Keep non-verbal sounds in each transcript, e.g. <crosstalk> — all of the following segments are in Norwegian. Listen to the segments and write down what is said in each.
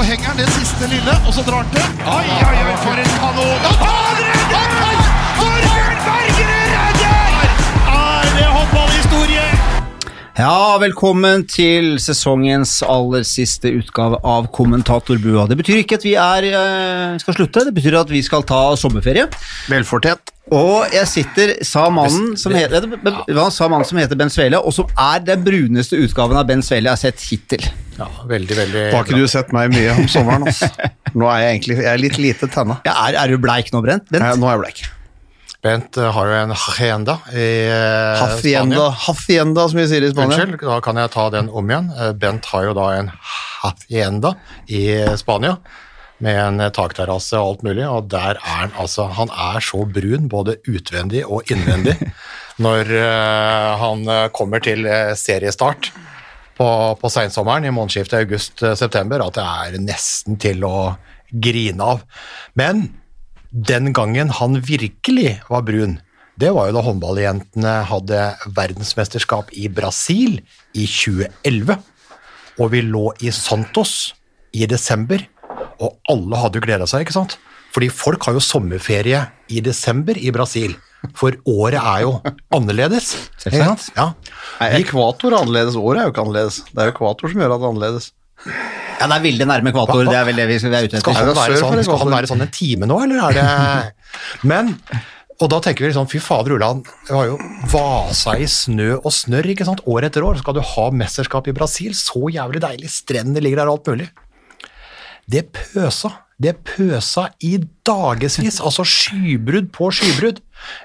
så henger han det siste lille, og så drar han til. Oi, oi, oi, for en kanon! Han redder! Torbjørn Bergerud redder! Er det håndballhistorie? Ja, velkommen til sesongens aller siste utgave av Kommentatorbua. Det betyr ikke at vi er, eh, skal slutte, det betyr at vi skal ta sommerferie. Velfortjent. Og jeg sitter, sa mannen som heter, sa mannen som heter Ben Svele, og som er den bruneste utgaven av Ben Svele jeg har sett hittil. Ja, veldig, veldig Da har ikke du sett meg mye om sommeren. Altså. <laughs> Nå er jeg egentlig jeg er litt lite tenna. Ja, er, er du bleik nå, Brent? Bent? Eh, Nå er jeg bleik. Bent eh, har jo en hacienda i eh, Spania. hacienda, som vi sier i Spania. Unnskyld, da kan jeg ta den om igjen. Eh, Bent har jo da en hacienda i Spania med en eh, takterrasse og alt mulig, og der er han altså Han er så brun både utvendig og innvendig <laughs> når eh, han eh, kommer til seriestart på, på sensommeren i månedsskiftet august-september at det er nesten til å grine av. Men den gangen han virkelig var brun, det var jo da håndballjentene hadde verdensmesterskap i Brasil i 2011. Og vi lå i Santos i desember, og alle hadde jo gleda seg, ikke sant? Fordi folk har jo sommerferie i desember i Brasil, for året er jo annerledes. ikke sant? Ja. Nei, ekvator er annerledes. Året er jo ikke annerledes. Det er jo ekvator som gjør at det er annerledes. Ja, det er veldig nærme ekvator, det er vel det vi er ute Skal etter. han, være sånn, skal han være sånn en time nå, eller er det Men Og da tenker vi liksom, fy fader Ulland, det har jo vasa i snø og snørr, ikke sant, år etter år. Skal du ha mesterskap i Brasil, så jævlig deilig, strendene ligger der og alt mulig. Det pøsa, det pøsa i dagevis, altså skybrudd på skybrudd.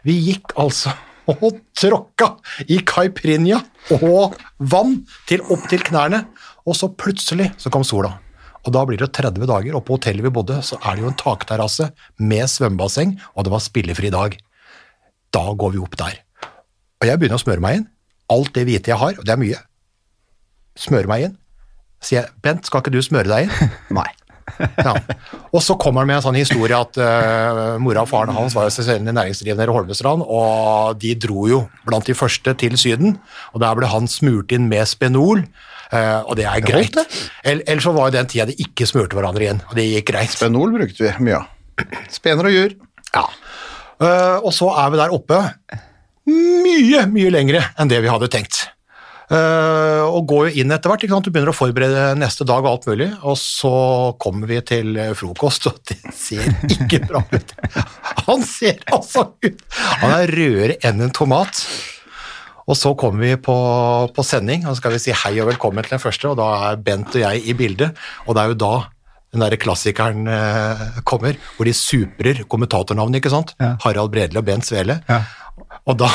Vi gikk altså og tråkka i caipirinha og vann til opp til knærne, og så plutselig så kom sola. Og da blir det 30 dager, og på hotellet vi bodde, så er det jo en takterrasse med svømmebasseng, og det var spillefri dag. Da går vi opp der. Og jeg begynner å smøre meg inn. Alt det hvite jeg har, og det er mye, smøre meg inn. Sier jeg, Bent, skal ikke du smøre deg inn? <laughs> Nei. Ja. Og så kommer han med en sånn historie at uh, mora og faren hans var jo selvstendig næringsdrivende i Holmestrand, og de dro jo blant de første til Syden, og der ble han smurt inn med Spenol, uh, og det er greit. Ell- Ellers så var jo den tida de ikke smurte hverandre inn, og det gikk greit. Spenol brukte vi mye av. Spener og jur. Ja. Uh, og så er vi der oppe mye, mye lengre enn det vi hadde tenkt. Eh, og går jo inn etter hvert, ikke sant? du begynner å forberede neste dag og alt mulig, og så kommer vi til eh, frokost, og det ser ikke bra ut. <laughs> Han ser altså ut Han er rødere enn en tomat. Og så kommer vi på, på sending, og så skal vi si hei og velkommen til den første, og da er Bent og jeg i bildet, og det er jo da den der klassikeren eh, kommer, hvor de suprer kommentatornavnet, ikke sant? Ja. Harald Bredli og Bent Svele. Ja. Og da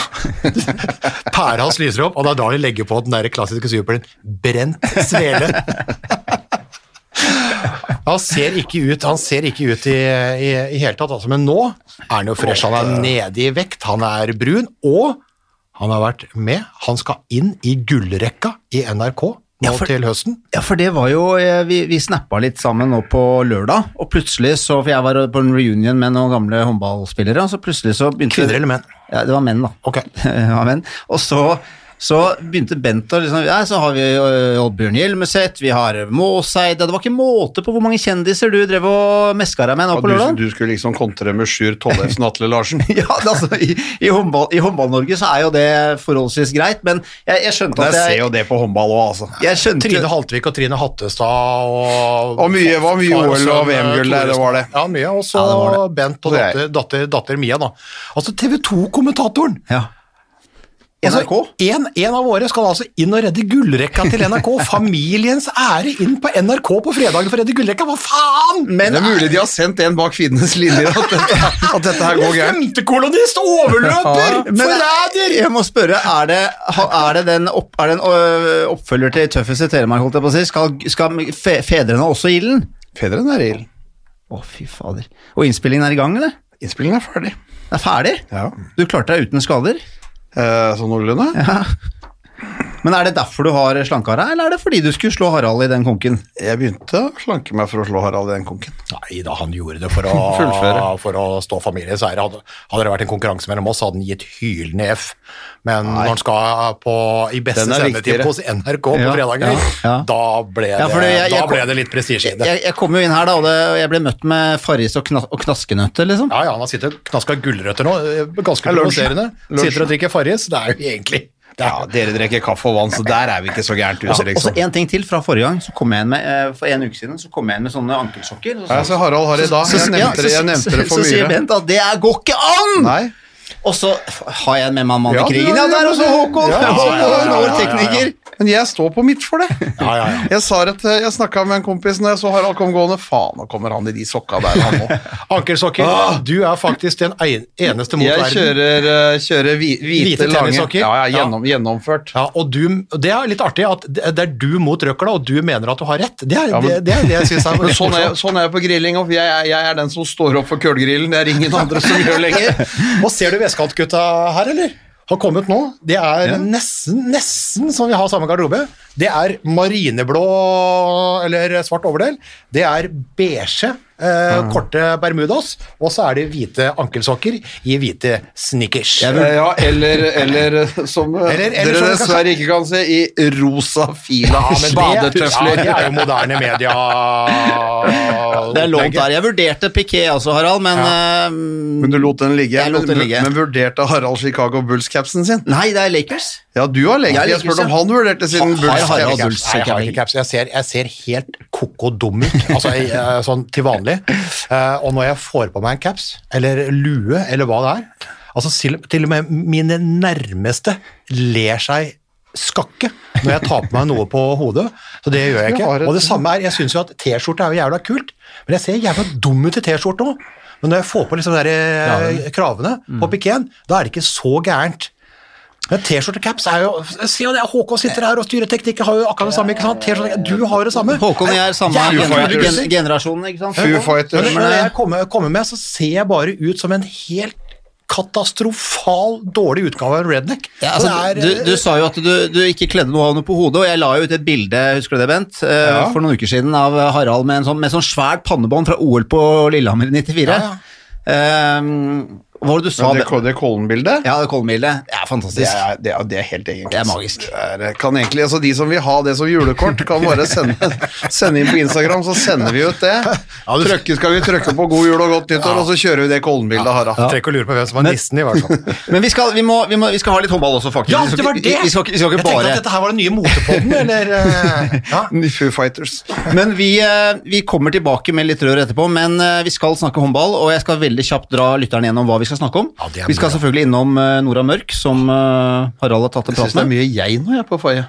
<laughs> Pæra hans lyser opp, og det er da de legger på den der klassiske superen Brent Svele. <laughs> Han ser ikke ut, han ser ikke ut i, i hele tatt, altså, men nå er han jo fresh. Han er nede i vekt, han er brun, og han har vært med. Han skal inn i gullrekka i NRK nå Ja, for- til høsten. Ja, for det var jo eh, Vi, vi snappa litt sammen nå på lørdag, og plutselig så For jeg var på en reunion med noen gamle håndballspillere, og så plutselig så begynte Kvinner eller menn? Ja, det var menn, da. <laughs> Det var menn. Og så, så begynte Bent å liksom Ja, så har vi øh, Oddbjørn Hjelmeset, vi har Måseid Det var ikke måte på hvor mange kjendiser du drev og meska deg med nå på du, lørdag. du skulle liksom kontre med Sjur Tollefsen Atle Larsen. <laughs> Ja, det, altså, I, i håndball- i Håndball-Norge så er jo det forholdsvis greit, men jeg, jeg skjønte Jeg at ser jo det på håndball òg, altså. jeg skjønte, Trine Haltvik og Trine Hattestad og Og mye- var mye far OL og VM-gull der, det var det. Ja, mye. Og så Ja. Bent og Og datter, datter, datter Mia, da. Altså TV 2-kommentatoren! ja. NRK? Altså, en, en av våre skal altså inn og redde gullrekka til NRK. <laughs> Familiens ære inn på NRK på fredagen for å redde gullrekka, hva faen?! Men Det er mulig de har sendt en bak fiendens linjer, at dette, <laughs> at dette her går gærent. Femtekolonist! Overløper! Men Forræder! jeg må spørre, er det, er det den opp, er det en øh, oppfølger til Tøffest i Telemark, holdt jeg på å si? Skal, skal fe, fedrene også i ilden? Fedrene er i ilden. Å, fy fader. Og innspillingen er i gang, eller? Innspillingen er ferdig. Det er ferdig? Ja. Du klarte deg uten skader? Eh, sånn noenlunde? Ja. Men er det derfor du har slanka deg, eller er det fordi du skulle slå Harald i den konken? Jeg begynte å slanke meg for å slå Harald i den konken. Nei da, han gjorde det for å, <laughs> Fullføre. for å stå familieseier. Hadde, hadde det vært en konkurranse mellom oss, hadde han gitt hylende F. Men når han skal på, i beste sendetid hos NRK på Ja, fredager, ja, ja. da ble det, Ja, fordi jeg- da ble det litt prestisje i det. Jeg, jeg kom jo inn her da, og, det, og jeg ble møtt med Farris og, knas og knaskenøtter, liksom. Ja, ja, han har sittet og knaska gulrøtter nå. eh, Ganske provoserende. Sitter og drikker Farris. Det er jo egentlig Ja, er, dere drikker kaffe og vann, så der er vi ikke så gærent ute, Og så liksom. en ting til fra forrige gang, så kom jeg inn med, eh, for en uke siden, så kom jeg inn med sånne ankelsokker. så- Ja, så Harald har det i dag. Jeg nevnte det, jeg nevnte det for Så sier. Bent at det går ikke an! Nei. Og så har jeg med meg mann i krigen. ja, der også. Håkon! Ja, ja, ja, ja, tekniker. Men jeg står på mitt for det. <laughs> ja, ja, ja. Jeg, sa at jeg snakka med en kompis når jeg så Harald kom gående. Faen, nå kommer han i de sokka der, han òg. <laughs> Ankelsokker. Du er faktisk den eneste mot Jeg verden. kjører, eh, kjører hvi- hvite, Hvite lange? Ja, ja, gjennom, gjennomført. Ja, og du, Det er litt artig at det er du mot røkla, og du mener at du har rett. Det er men- det, det, er det jeg syns er <laughs> sånn er, sånn er jeg på grilling, òg. jeg, er- jeg er den som står opp for kølgrillen. Det er ingen andre som gjør lenger. Og ser du vestkantgutta her, eller? Har kommet nå. Det er nesten, nesten som vi har samme garderobe. Det er marineblå eller svart overdel. Det er beige, eh, korte bermudas, og så er det hvite ankelsokker i hvite snickers. Eh, Ja, eller, eller som Eller- eller dere som- dessverre ikke kan se, i rosa fila Ja, men det, ja, det er jo moderne media. <laughs> Det er lov der. Jeg vurderte Piquet også, Harald, men eh, Men du lot den ligge. Jeg lot den ligge. men vurderte Harald Chicago Bulls-capsen sin? Nei, det er Lakers. Ja, du har Lakers. Jeg Jeg spurte om han vurderte sin Ha- har Harald Ulfs. Nei, jeg har ikke caps. Jeg ser, jeg ser helt koko dum ut, altså jeg, eh, sånn til vanlig. Uh, og når jeg får på meg en caps, eller lue, eller hva det er altså til, og med mine nærmeste ler seg skakke når jeg tar på meg noe på hodet. Så det gjør jeg ikke. Og det samme er, jeg syns jo at T-skjorte er jo jævla kult, men jeg ser jævla dum ut i T-skjorte òg. Men når jeg får på liksom de der, eh, kravene på pikéen, da er det ikke så gærent. Men T-skjorte caps er jo Se det, Håkon sitter her og styrer teknikk, har jo akkurat det samme. ikke sant? Du har det samme. Håkon og jeg er samme Jævla gener fighters. gen generasjon, ikke sant? Foo Fighters. Når jeg kommer, kommer med, så ser jeg bare ut som en helt katastrofal dårlig utgave av redneck. Ja, altså, er, du, du sa jo at du, du ikke kledde noe av noe på hodet, og jeg la jo ut et bilde husker du det, Bent, eh, Ja. for noen uker siden av Harald med en sånn, med sånn svært pannebånd fra OL på Lillehammer i 94. Ja, Ehm, hva var det du sa? Ja, det, det Kollen-bildet? Ja, det Kolmildet. Det er Det fantastisk. er, det, er, det er helt egentlig. Det er magisk. Det er, kan egentlig, altså De som vil ha det som julekort, kan bare sende, <laughs> sende inn på Instagram, så sender vi ut det. du- Trøkke, skal vi trykke på 'God jul og godt nyttår', og så kjører vi det Kollen-bildet, Harald. Ja. ikke å lure på hvem som var nissen, i hvert fall. <laughs> Men vi skal, vi, må, vi, må, vi skal ha litt håndball også, faktisk. Ja, det var det! Vi, vi skal, ikke- vi jeg tenkte at dette her var den nye motepodden, eller <laughs> eh, ja. Foo Fighters. Men vi, eh, vi kommer tilbake med litt rør etterpå, men eh, vi skal snakke håndball, og jeg skal veldig kjapt dra lytteren gjennom hva vi skal snakke om. Ja, vi skal selvfølgelig innom eh, Nora Mørk, som eh, Harald har tatt en Jeg syns det er mye jeg nå, jeg, på faie.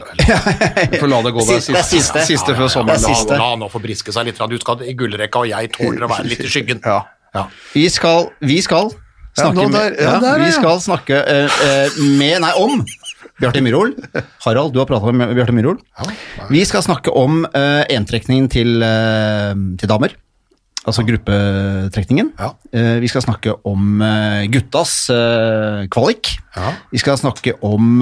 Vi får la det gå Siste- det er siste, siste. siste før er sommeren. siste. La, la han nå få briske seg litt. Du skal i gullrekka, og jeg tåler å være litt i skyggen. Ja. Ja. Vi skal, vi skal Ja, snakke med, ja, der Vi skal snakke eh, med, nei, om Bjarte Myhrol. Harald, du har prata med Bjarte Myhrol. Vi skal snakke om uh, entrekningen til, uh, til damer. Altså gruppetrekningen. Ja. Eh, vi skal snakke om eh, guttas eh, kvalik. Ja. Vi skal snakke om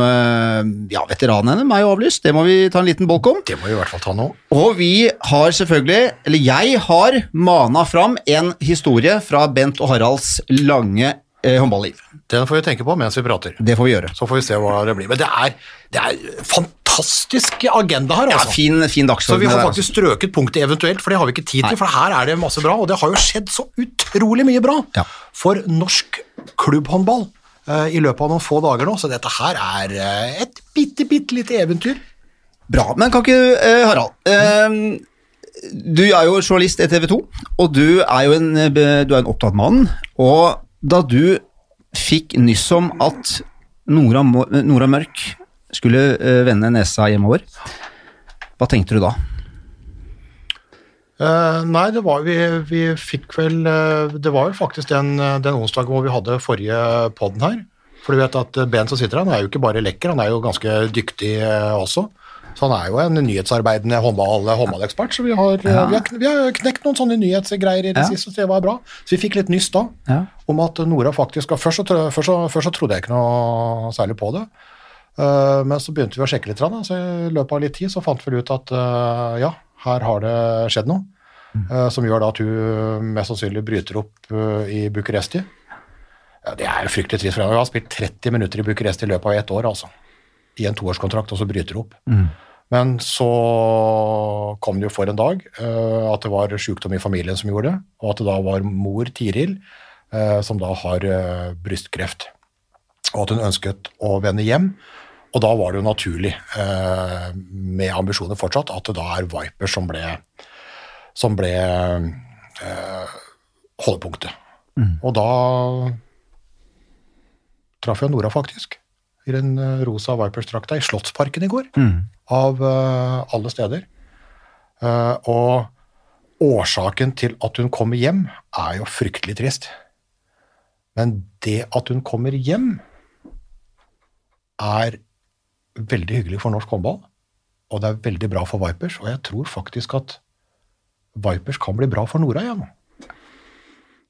Ja, veteranene, meg og avlyst, det må vi ta en liten bolk om. Det må vi i hvert fall ta nå. Og vi har selvfølgelig, eller jeg har mana fram en historie fra Bent og Haralds lange håndballiv. Den får vi tenke på mens vi prater. Det får vi gjøre. Så får vi se hva det blir. Men det er, det er fantastisk agenda her, Ja, altså. fin, fin Så vi har faktisk strøket punktet eventuelt, for det har vi ikke tid til. Nei. For her er det masse bra, og det har jo skjedd så utrolig mye bra Ja. for norsk klubbhåndball eh, i løpet av noen få dager nå. Så dette her er eh, et bitte, bitte lite eventyr. altså. Bra. Men kan ikke eh, Harald eh, Du er jo journalist i TV 2, og du er jo en, eh, du er en opptatt mann. Og da du fikk nyss om at Nora, Nora Mørk skulle eh, vende nesa hjemover, hva tenkte du da? Uh, nei, det var vi, vi fikk vel eh, Det var jo faktisk den, den onsdagen hvor vi hadde forrige podden her. For du vet at Ben som sitter her, han er jo ikke bare lekker, han er jo ganske dyktig eh, også. Så han er jo en nyhetsarbeidende håndball, håndballekspert, så vi har, ja. vi, har, vi har knekt noen sånne nyhetsgreier i det Ja. siste, så det var bra. Så vi fikk litt nyss da Ja. om at Nora faktisk Først så, først så, først så trodde jeg ikke noe særlig på det. Eh, men så begynte vi å sjekke litt, da, så i løpet av litt tid så fant vi ut at eh, ja, her har det skjedd noe. eh, som gjør da at hun mest sannsynlig bryter opp i Bucuresti. Ja, det er jo fryktelig trist, for hun har spilt 30 minutter i Bucuresti i løpet av ett år, altså. I en toårskontrakt, og så bryter hun opp. Men så kom det jo for en dag eh, at det var sykdom i familien som gjorde det, og at det da var mor Tiril eh, som da har eh, brystkreft. Og at hun ønsket å vende hjem. Og da var det jo naturlig, med ambisjoner fortsatt, at det da er Viper som ble, som ble holdepunktet. Og da traff jeg Nora, faktisk, i den eh, rosa Vipers-drakta i Slottsparken i går av eh, alle steder. Eh, og årsaken til at hun kommer hjem, er jo fryktelig trist. Men det at hun kommer hjem, er veldig hyggelig for norsk håndball. Og det er veldig bra for Vipers, og jeg tror faktisk at Vipers kan bli bra for Nora igjen.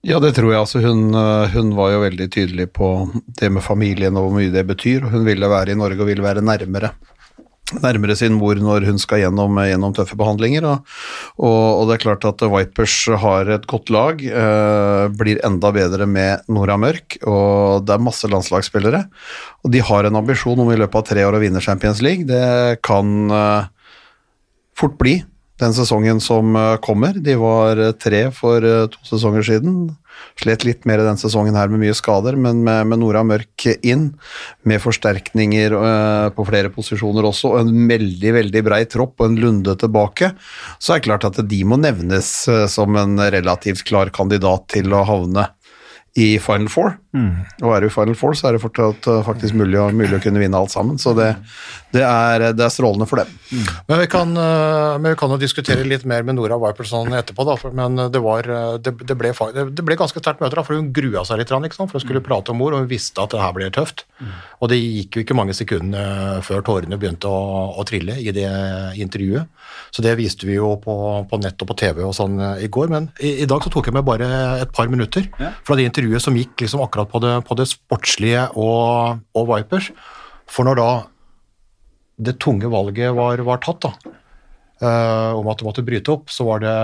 Ja, det tror jeg. Altså, hun, øh, hun var jo veldig tydelig på det med familien og hvor mye det betyr. Hun ville være i Norge og ville være nærmere. Nærmere sin mor når hun skal gjennom, gjennom tøffe behandlinger. Og, og, og det er klart at Vipers har et godt lag, eh, blir enda bedre med Nora Mørk. Og det er masse landslagsspillere. Og de har en ambisjon om i løpet av tre år å vinne Champions League. Det kan eh, fort bli den sesongen som eh, kommer. De var eh, tre for eh, to sesonger siden. Slet litt mer den sesongen her med mye skader, men med, med Nora Mørk inn, med forsterkninger eh, på flere posisjoner også, og en veldig veldig brei tropp og en Lunde tilbake, så er det klart at de må nevnes eh, som en relativt klar kandidat til å havne i Final Four. Og er du i Final Four, så er det fortsatt faktisk mulig, mulig å kunne vinne alt sammen. Så det, det, er, det er strålende for dem. Men vi, kan, øh, men vi kan jo diskutere litt mer med Nora Viperson etterpå, da, for, men det, var, øh, det, det, ble, ble ganske sterkt møte, da, for hun grua seg litt, for hun skulle prate om mor, og hun visste at det her ble tøft. Og det gikk jo ikke mange sekundene før tårene begynte å, å trille i det intervjuet. Så det viste vi jo på, på nett og på TV og sånn øh, i går, men i, i dag så tok jeg med bare et par minutter fra det intervjuet som gikk liksom akkurat på det, på det sportslige og, og Vipers. For når da det tunge valget var, var tatt, da, uh, om at du måtte bryte opp, så var det,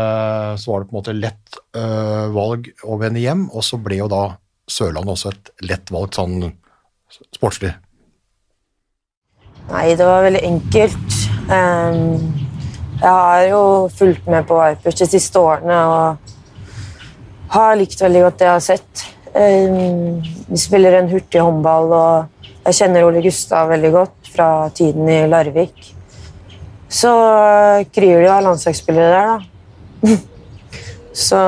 så var det på en måte lett uh, valg å vende hjem, og så ble jo da Sørlandet også et lett valg sånn sportslig. Nei, det var veldig enkelt. Um, jeg har jo fulgt med på Vipers de siste årene og har likt veldig godt det jeg har sett. Um, vi spiller en hurtig håndball, og jeg kjenner Ole Gustav veldig godt fra tiden i Larvik. Så kryr det jo av landslagsspillere der, da. <laughs> Så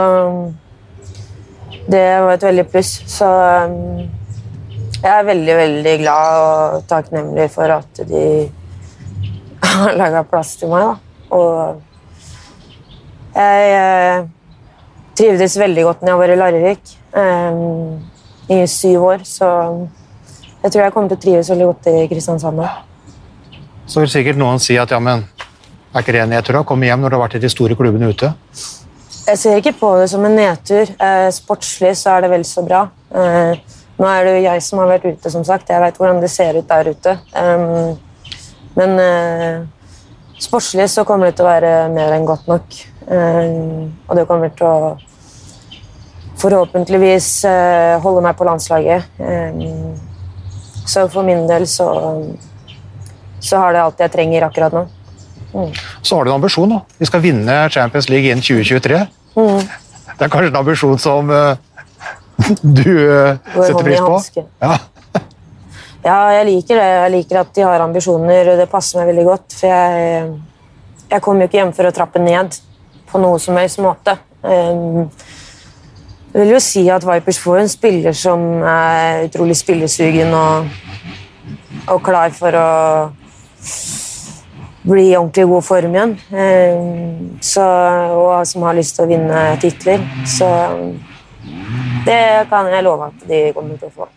det var et veldig pluss. Så ehm, jeg er veldig, veldig glad og takknemlig for at de <laughs> har laga plass til meg. Da. Og jeg eh, trivdes veldig godt når jeg var i Larvik eh, i syv år, så jeg tror jeg kommer til å trives veldig godt i Kristiansand nå. Så vil sikkert noen si at ja, men er ikke det en nedtur å komme hjem når du har vært i de store klubbene ute? Jeg ser ikke på det som en nedtur. Eh, sportslig så er det vel så bra. Eh, nå er det jo jeg som har vært ute, som sagt. Jeg vet hvordan det ser ut der ute. Um, men eh, sportslig så kommer det til å være mer enn godt nok. Um, og det kommer til å forhåpentligvis eh, holde meg på landslaget. Um, så for min del så, så har det alt jeg trenger akkurat nå. Så har du en ambisjon, da. Vi skal vinne Champions League innen 2023. Det er kanskje en ambisjon som uh, <laughs> du uh, setter pris på? Ja. <laughs> Ja, jeg liker det. Jeg liker at de har ambisjoner, det passer meg veldig godt. For jeg, jeg kommer jo ikke hjem for å trappe ned på noe som helst måte. Um, Jeg vil jo si at Vipers får en spiller som er utrolig spillesugen og, og klar for å bli i ordentlig god form igjen. Um, Så, og som har lyst til å vinne titler. Så det kan jeg love at de kommer til å få.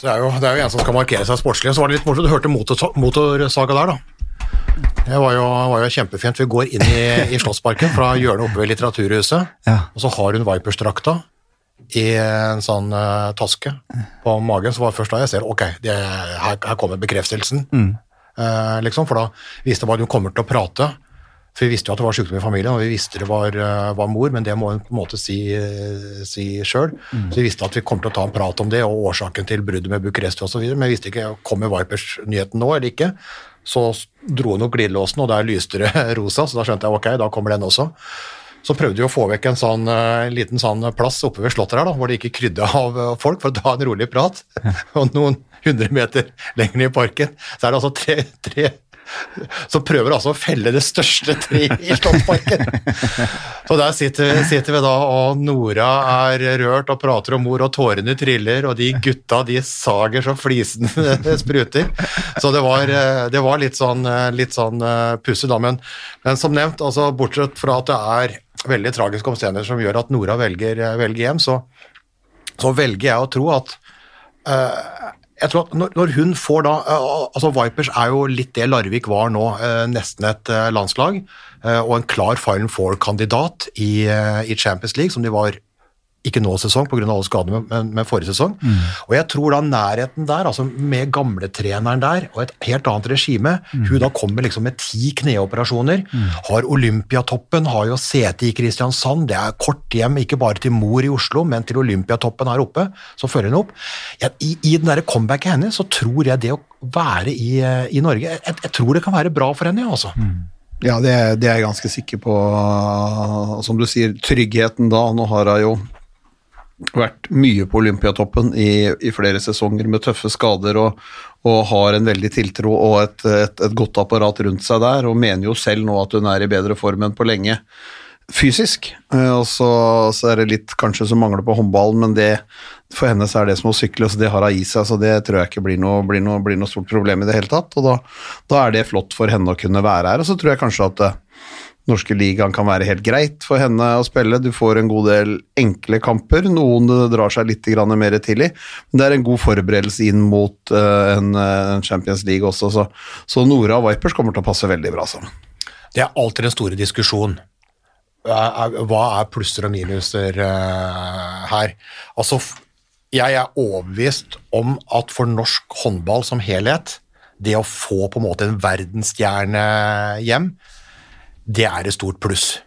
Det er, jo, det er jo en som skal markere seg sportslig. Så var det litt morsomt, du hørte motor, motorsaga der, da. Det var jo, var jo kjempefint. Vi går inn i, i Slottsparken fra hjørnet oppe ved Litteraturhuset, Ja. og så har hun Vipers-drakta i en sånn uh, taske på magen, så var det først da jeg ser ok, det, her, her kommer bekreftelsen. Eh, liksom, for da visste jeg bare hun kommer til å prate. For vi visste jo at det var sykdom i familien, og vi visste det var, uh, var mor, men det må hun på en måte si, uh, si sjøl. Så vi visste at vi kom til å ta en prat om det, og årsaken til bruddet med Bucuresti osv., men vi visste ikke kommer Vipers-nyheten nå eller ikke. Så dro hun opp glidelåsen, og der lyste det <laughs> rosa, så da skjønte jeg ok, da kommer den også. Så prøvde vi å få vekk en sånn uh, liten sånn plass oppe ved slottet her, da, hvor det ikke krydde av uh, folk, for å ta en rolig prat. <laughs> og noen hundre meter lenger ned i parken, så er det altså tre, tre som prøver altså å felle det største treet i Slottsparken. Så der sitter, sitter, vi da, og Nora er rørt og prater om mor, og tårene triller, og de gutta de sager så flisen <laughs> spruter. Så det var, det var litt sånn, litt sånn pussig, da. Men, men, som nevnt, altså, bortsett fra at det er veldig tragiske omstendigheter som gjør at Nora velger, velger hjem, så, så, velger jeg å tro at uh, jeg tror at når, når, hun får da altså Vipers er jo litt det Larvik var nå, nesten et landslag. Og en klar Final Four-kandidat i, i, Champions League, som de var ikke nå sesong pga. alle skadene, men, men forrige sesong. Mm. Og jeg tror da nærheten der, altså med gamletreneren der og et helt annet regime mm. Hun da kommer liksom med ti kneoperasjoner, mm. har Olympiatoppen, har jo sete i Kristiansand, det er kort hjem ikke bare til mor i Oslo, men til Olympiatoppen her oppe, Så følger hun opp. Jeg, I i den derre comebacket hennes så tror jeg det å være i, i Norge jeg, jeg, tror det kan være bra for henne, ja, altså. Ja, det, det, er jeg ganske sikker på. Som du sier, tryggheten da. Nå har hun jo vært mye på Olympiatoppen i, i, flere sesonger med tøffe skader og, og har en veldig tiltro og et, et, et, godt apparat rundt seg der, og mener jo selv nå at hun er i bedre form enn på lenge fysisk. Eh, og så, så er det litt kanskje som mangler på håndballen, men det, for henne så er det som å sykle, så det har hun i seg, så det tror jeg ikke blir noe, blir noe, blir noe stort problem i det hele tatt. Og da, da, er det flott for henne å kunne være her. Og så tror jeg kanskje at norske ligaen kan være helt greit for henne å spille. Du får en god del enkle kamper, noen drar seg litt mer til i. Men det er en god forberedelse inn mot uh, en, en, Champions League også, så, så Nora og Vipers kommer til å passe veldig bra sammen. Det er alltid den store diskusjonen. Hva er plusser og minuser her? Altså, jeg er overbevist om at for norsk håndball som helhet, det å få på en måte en verdensstjerne hjem, det er et stort pluss.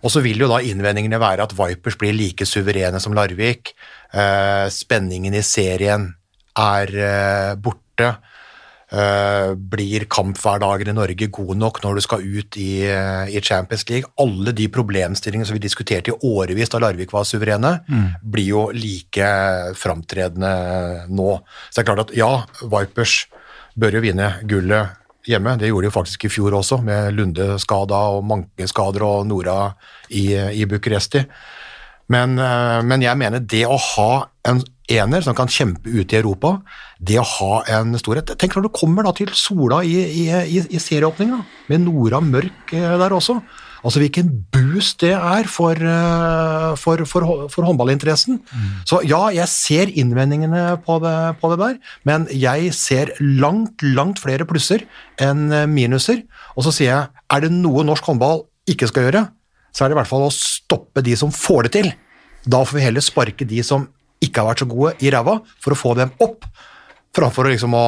Og så vil jo da innvendingene være at Vipers blir like suverene som Larvik. Eh, spenningen i serien er eh, borte. Eh, blir kamphverdagen i Norge god nok når du skal ut i, i, Champions League? Alle de problemstillingene som vi diskuterte i årevis da Larvik var suverene, mm. blir jo like framtredende nå. Så det er klart at ja, Vipers bør jo vinne gullet hjemme. Det gjorde de faktisk i fjor også, med Lunde-skada og Manke-skader og Nora i, i Bucuresti. Men, eh, men, jeg mener det å ha en ener som kan kjempe ute i Europa, det å ha en storhet Tenk når du kommer da til Sola i, i, i serieåpningen, med Nora Mørk eh, der også. Altså hvilken boost det er for, eh, for, for, for håndballinteressen. Mm. Så ja, jeg ser innvendingene på det, på det, der, men jeg ser langt, langt flere plusser enn minuser. Og så sier jeg, er det noe norsk håndball ikke skal gjøre, så er det i hvert fall å stoppe de som får det til. Da får vi heller sparke de som ikke har vært så gode, i ræva, for å få dem opp, framfor liksom å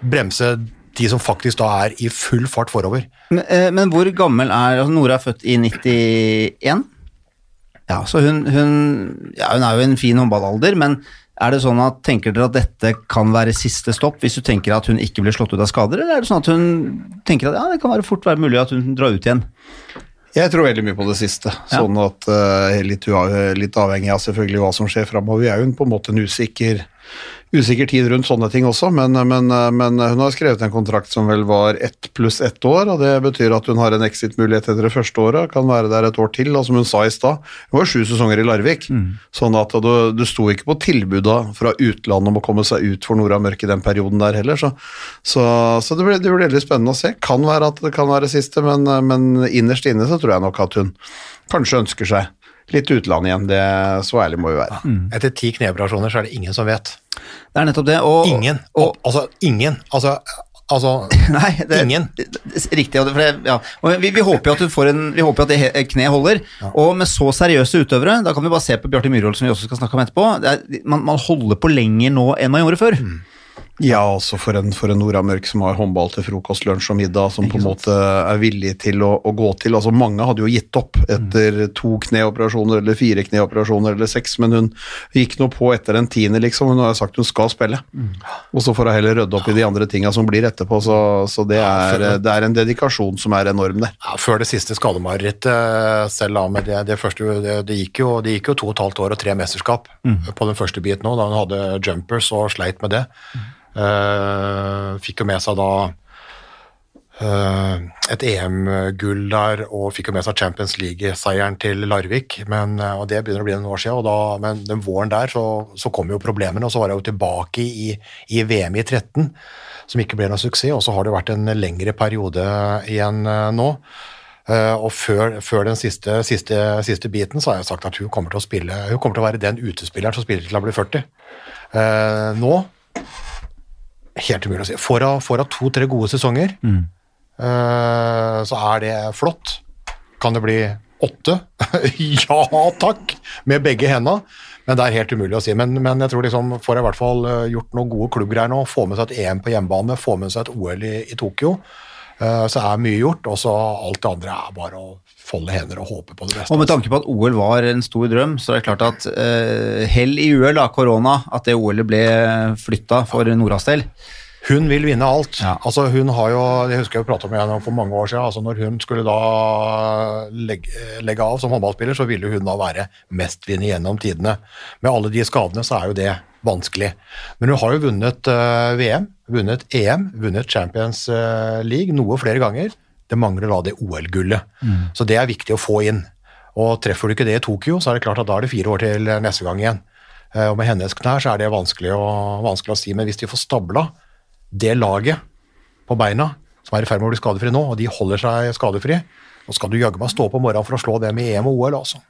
bremse de som faktisk da er i full fart forover. Men, eh, men hvor gammel er altså Nora er født i 91? Ja, så hun, hun, ja, hun er jo i en fin håndballalder, men er det sånn at Tenker dere at dette kan være siste stopp, hvis du tenker at hun ikke blir slått ut av skader, eller er det sånn at hun tenker at ja, det kan være fort være mulig at hun drar ut igjen? Jeg tror veldig mye på det siste. Ja. Sånn at uh, litt, litt, avhengig av selvfølgelig hva som skjer framover. Vi er jo på en måte en usikker usikker tid rundt sånne ting også, men, men, men, hun har skrevet en kontrakt som vel var ett pluss ett år, og det betyr at hun har en exit-mulighet etter det første året, kan være der et år til. Og som hun sa i stad, hun var sju sesonger i Larvik, mm. sånn at du, du sto ikke på tilbuda fra utlandet om å komme seg ut for Nora Mørk i den perioden der heller, så, så, så det, blir, det, blir, veldig spennende å se. Kan være at det kan være siste, men, men innerst inne så tror jeg nok at hun kanskje ønsker seg litt utland igjen. Det, så ærlig må vi være. Mm. Etter ti kneoperasjoner så er det ingen som vet. Det er nettopp det. Og, ingen. Og, altså, ingen. Altså, Altså, <laughs> Nei, det, Ingen. det- det- Riktig. og det- ja. og vi, vi håper jo at du får en Vi håper at det kneet holder. Og med så seriøse utøvere, da kan vi bare se på Bjarte Myhrvold, som vi også skal snakke om etterpå. Er, man, man holder på lenger nå enn man gjorde før. Ja, også for en, for en Nora Mørk som har håndball til frokost, lunsj og middag, som på en måte er villig til å, å gå til. Altså Mange hadde jo gitt opp etter to kneoperasjoner eller fire kneoperasjoner eller seks, men hun gikk nå på etter den tiende, liksom. Hun har sagt hun skal spille. Og så får hun heller rydde opp i de andre tinga som blir etterpå, så, så det, er, det er en dedikasjon som er enorm der. ja, før det siste skademarerittet selv da, med det, det første, det, det, gikk jo, det gikk jo to og et halvt år og tre mesterskap på den første biten òg, da hun hadde jumpers og sleit med det. Eh, fikk jo med seg da eh, et EM-gull der, og fikk jo med seg Champions League-seieren til Larvik, men, eh, og det begynner å bli noen år siden, og da, men den våren der så, så kom jo problemene, og så var jeg jo tilbake i, i VM i 13, som ikke ble noe suksess, og så har det vært en lengre periode igjen nå. Og før, før den siste, siste, siste biten så har jeg sagt at hun kommer til å spille, hun kommer til å være den utespilleren som spiller til hun blir 40. Eh, nå Helt umulig å si. Får hun to-tre gode sesonger, eh, så er det flott. Kan det bli åtte? <laughs> ja takk! Med begge henda. Men det er helt umulig å si. Men, men jeg tror liksom, får jeg i hvert fall eh, gjort noen gode klubbgreier nå, få med seg et EM på hjemmebane, få med seg et OL i, i Tokyo, så er mye gjort. Og så alt det andre er bare å folde hender og håpe på det beste. Og med tanke på at OL var en stor drøm, så er det klart at uh, hell i uhell, av korona, at det OL-et ble flytta for Noras del. Hun vil vinne alt. Ja. Altså hun har jo, Det husker jeg prata med igjen for mange år siden. altså Når hun skulle da legge, legge av som håndballspiller, så ville hun da være mestvinner gjennom tidene. Med alle de skadene så er jo det vanskelig. Men hun har jo vunnet eh, VM, vunnet EM, vunnet Champions eh, League noe flere ganger. Det mangler da det OL-gullet. Så det er viktig å få inn. Og treffer du ikke det i Tokyo, så er det klart at da er det fire år til neste gang igjen. Eh, Og med hennes knær så er det vanskelig å, vanskelig å si, men hvis de får stabla det laget på beina som er i ferd med å bli skadefri nå, og de holder seg skadefri, nå skal du jaggu meg stå opp om morgenen for å slå dem i EM og OL, altså.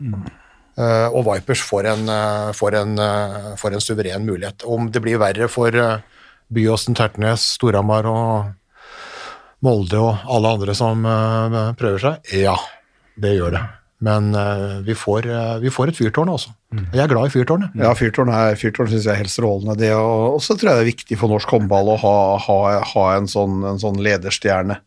Eh, og Vipers får en, uh, får, en, uh, får en suveren mulighet. Om det blir verre for uh, Byåsen, Tertnes, Storhamar og Molde og alle andre som prøver seg, ja, det gjør det. Men uh, vi, får, uh, vi får et fyrtårn, altså. Mm. jeg er glad i fyrtårnet. Ja, fyrtårn, er, fyrtårn synes jeg er helt strålende. Det, og og så tror jeg det er viktig for norsk håndball å ha, ha, ha en, sånn, en sånn lederstjerne,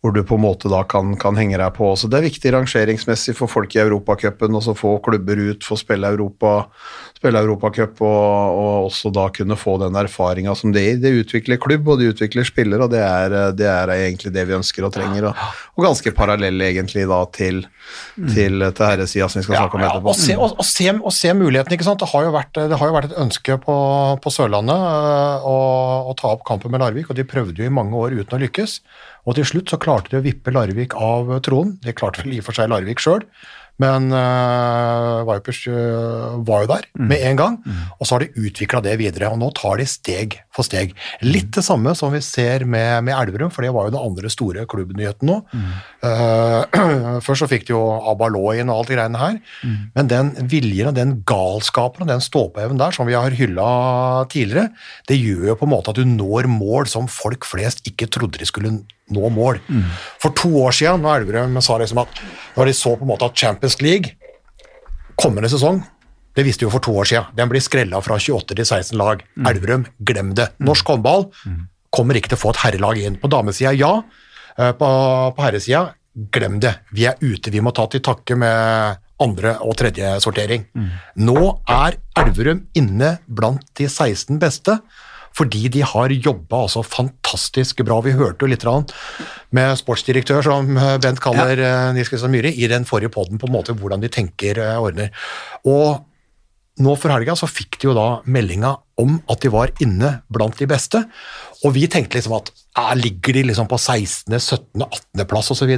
hvor du på en måte da kan, kan henge deg på. Så det er viktig rangeringsmessig for folk i Europacupen, å få klubber ut, få spille Europa, spille Europacup, og, og også da kunne få den erfaringa som det gir. Det utvikler klubb, og det utvikler spillere, og det er, det er egentlig det vi ønsker og trenger. Og, og ganske parallell egentlig da til, til, til herresida, som vi skal snakke om Ja, etterpå. og, se, og, se, og se muligheten, ikke sant. Det har jo vært, det har jo vært et ønske på, på Sørlandet øh, å, å ta opp kampen med Larvik, og de prøvde jo i mange år uten å lykkes. Og til slutt så klarte de å vippe Larvik av tronen. Det klarte vel i og for seg Larvik sjøl, men uh, Vipers uh, var jo der med en gang. Og så har de utvikla det videre, og nå tar de steg for steg. Litt det samme som vi ser med, med Elverum, for det var jo den andre store klubbnyheten nå. Eh, <clears throat> først så fikk de jo Abaloin og alt det greiene her, men den viljen og den galskapen og den ståpåevnen der, som vi har hylla tidligere, det gjør jo på en måte at du når mål som folk flest ikke trodde de skulle nå mål. For to år siden, når Elverum sa liksom at når de så på en måte at Champions League kommende sesong det visste vi jo for to år siden. Den blir skrella fra 28 til 16 lag. Elverum, glem det. Norsk håndball kommer ikke til å få et herrelag inn. På damesida, ja. Eh, På, på herresida, glem det. Vi er ute. Vi må ta til takke med andre- og tredje sortering. Nå er Elverum inne blant de 16 beste. Fordi de har jobba altså fantastisk bra. Vi hørte jo litt med sportsdirektør, som eh, Bent kaller ja. Nils Kristian Myhre, i den forrige poden på en måte hvordan de tenker og ordner. Og nå for helga så fikk de jo da meldinga om at de var inne blant de beste, og vi tenkte liksom at eh, ligger de liksom på 16., 17., 18. plass osv.?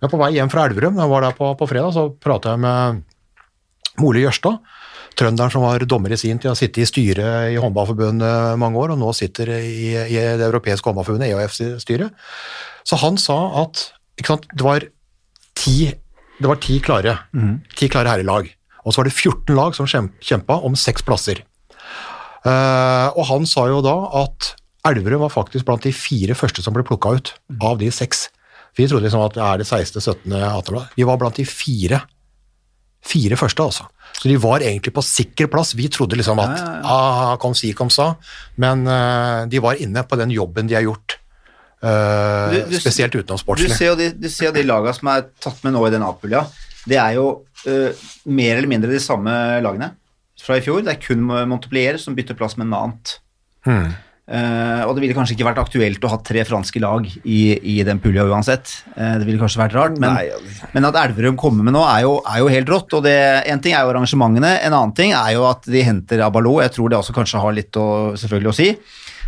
Men på vei hjem fra Elverum, da jeg var der på, på fredag, så prata jeg med Mole Jørstad, trønderen som var dommer i sin tid, har sittet i styret i Håndballforbundet mange år, og nå sitter i, i det europeiske håndballforbundet, EOF-styret. Så han sa at sant, det var ti, det var ti klare, ti klare herrelag. Og så var det 14 lag som kjempa om seks plasser. Uh, og han sa jo da at Elverum var faktisk blant de fire første som ble plukka ut, av de seks. Vi trodde liksom at det er det 16., 17., 18. Vi var blant de fire. Fire første, altså. Så de var egentlig på sikker plass. Vi trodde liksom at ah, kom si, kom sa, men uh, de var inne på den jobben de har gjort. Uh, Du- du- spesielt Du utenomsportslig. ser jo de, du ser jo de lagene som er tatt med nå i den A-pulja. Det er jo uh, mer eller mindre de samme lagene fra i fjor. Det er kun Montpellier som bytter plass med Nant. Eh, og det ville kanskje ikke vært aktuelt å ha tre franske lag i, i den pulja uansett. Uh, det ville kanskje vært rart, men, Nei, men at Elverum kommer med nå, er jo, er jo helt rått. Og det, en ting er jo arrangementene, en annen ting er jo at de henter Abalo. Jeg tror det også kanskje har litt å, selvfølgelig å si.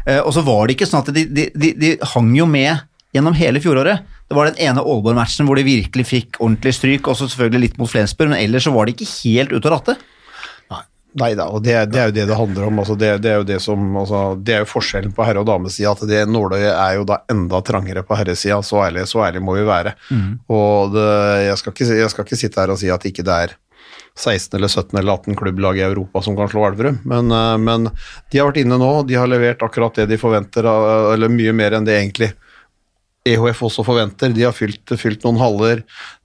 Uh, og så var det ikke sånn at de, de, de, de hang jo med gjennom hele fjoråret. Det var den ene Aalborg-matchen hvor de virkelig fikk ordentlig stryk, også selvfølgelig litt mot Flensburg, men ellers så var de ikke helt ute av ratte. Nei da, og det, det er jo det det handler om. Altså det, det er jo det som altså, Det er jo forskjellen på herre- og damesida, at det nåløyet er jo da enda trangere på herresida. Så ærlig, så ærlig må vi være. Og det, jeg, skal ikke, jeg skal ikke sitte her og si at ikke det er 16 eller 17 eller 18 klubblag i Europa som kan slå Elverum, men, eh, men de har vært inne nå, de har levert akkurat det de forventer, eller mye mer enn det egentlig EHF også forventer. De har fylt, fylt noen haller,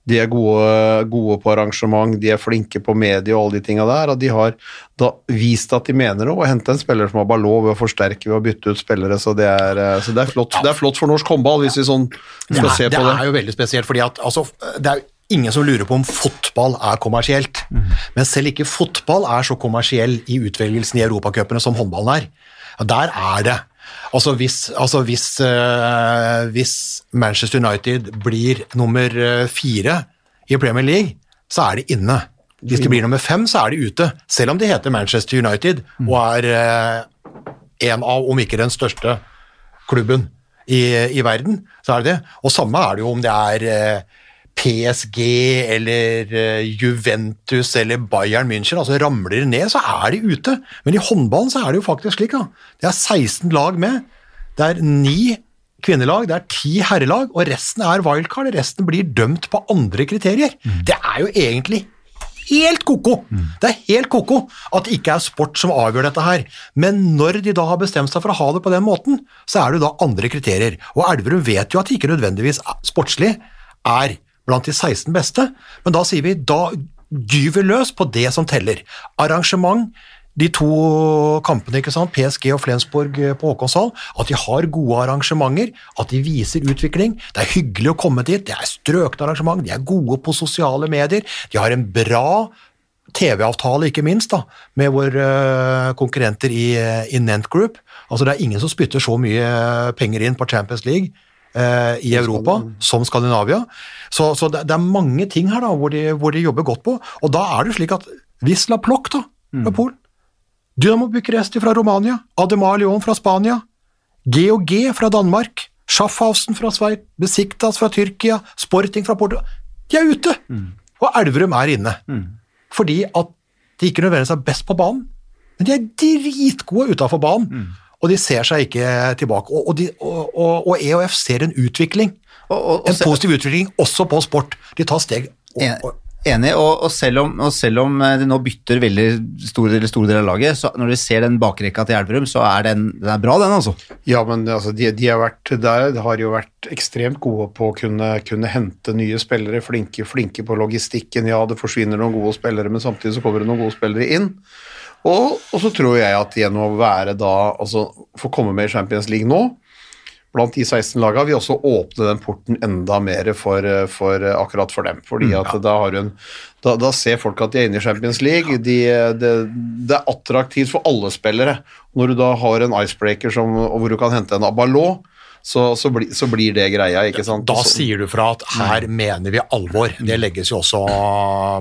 de er gode, gode på arrangement, de er flinke på medie og alle de tinga der, og de har da vist at de mener noe, og hente en spiller som har ballå ved å forsterke ved å bytte ut spillere, så det er, eh, så det er, flott, det er flott for norsk håndball, hvis vi sånn skal ja, se på det det. er jo veldig spesielt, fordi at altså, det er ingen som lurer på om fotball er kommersielt. Men selv ikke fotball er så kommersiell i utvelgelsen i europacupene som håndballen er. Ja, der er det. Altså hvis, altså hvis, uh, hvis Manchester United blir nummer eh, fire i Premier League, så er de inne. Hvis de blir nummer fem, så er de ute. Selv om de heter Manchester United og er uh, en av, om ikke den største klubben i, i verden, så er det det. Og samme er det jo om det er eh, PSG eller eh, Juventus eller Bayern München, altså ramler de ned, så er de ute. Men i håndballen så er det jo faktisk slik, da. Det er 16 lag med. Det er ni kvinnelag, det er ti herrelag, og resten er wildcard. Resten blir dømt på andre kriterier. Det er jo egentlig helt ko-ko. Det er helt ko-ko at det ikke er sport som avgjør dette her. Men når de da har bestemt seg for å ha det på den måten, så er det jo da andre kriterier. Og Elverum vet jo at det ikke nødvendigvis sportslig er blant de 16 beste, men da sier vi da gyver løs på det som teller. Arrangement, de to kampene, ikke sant, PSG og Flensborg eh, på Håkonshall, at de har gode arrangementer, at de viser utvikling. Det er hyggelig å komme dit, det er strøkne arrangement, de er gode på sosiale medier, de har en bra TV-avtale, ikke minst, da, med våre eh, konkurrenter i, eh, i Nent Group. Altså, det er ingen som spytter så mye penger inn på Champions League eh, i Europa som Skandinavia. Så, så det, det er mange ting her da, hvor de, hvor de jobber godt på. Og da er det slik at Wisla Plock da, fra Polen, Dynamo Bucuresti fra Romania, Ademar Leon fra Spania, GOG fra Danmark, Schaffhausen fra Sveits, Besiktas fra Tyrkia, Sporting fra Porto De er ute! Og Elverum er inne. Fordi at de ikke nødvendigvis er best på banen, men de er dritgode utafor banen. Og de ser seg ikke tilbake. Og, og, de, og, og, og EOF ser en utvikling. Og, og, og En positiv utvikling også på sport. De tar steg. Og, og, Enig, og, og, selv om, og selv om eh, de nå bytter veldig store, eller store deler av laget, så når de ser den bakrekka til Elverum, så er den, den er bra, den, altså. Ja, men altså, de, de har vært der, har jo vært ekstremt gode på å kunne, kunne hente nye spillere, flinke, flinke på logistikken. Ja, det forsvinner noen gode spillere, men samtidig så kommer det noen gode spillere inn. Og, og så tror jeg at gjennom å være da, altså få komme med i Champions League nå, blant de 16 lagene, vil også åpne den porten enda mer for, for akkurat for dem. Fordi at da, har du en, da, da ser folk at de er inne i Champions League. De, det, det er attraktivt for alle spillere. Når du da har en icebreaker som, hvor du kan hente en Abalot, så, så, bli, så blir det greia, ikke sant? Da sier du fra at her mener vi alvor. Det legges jo også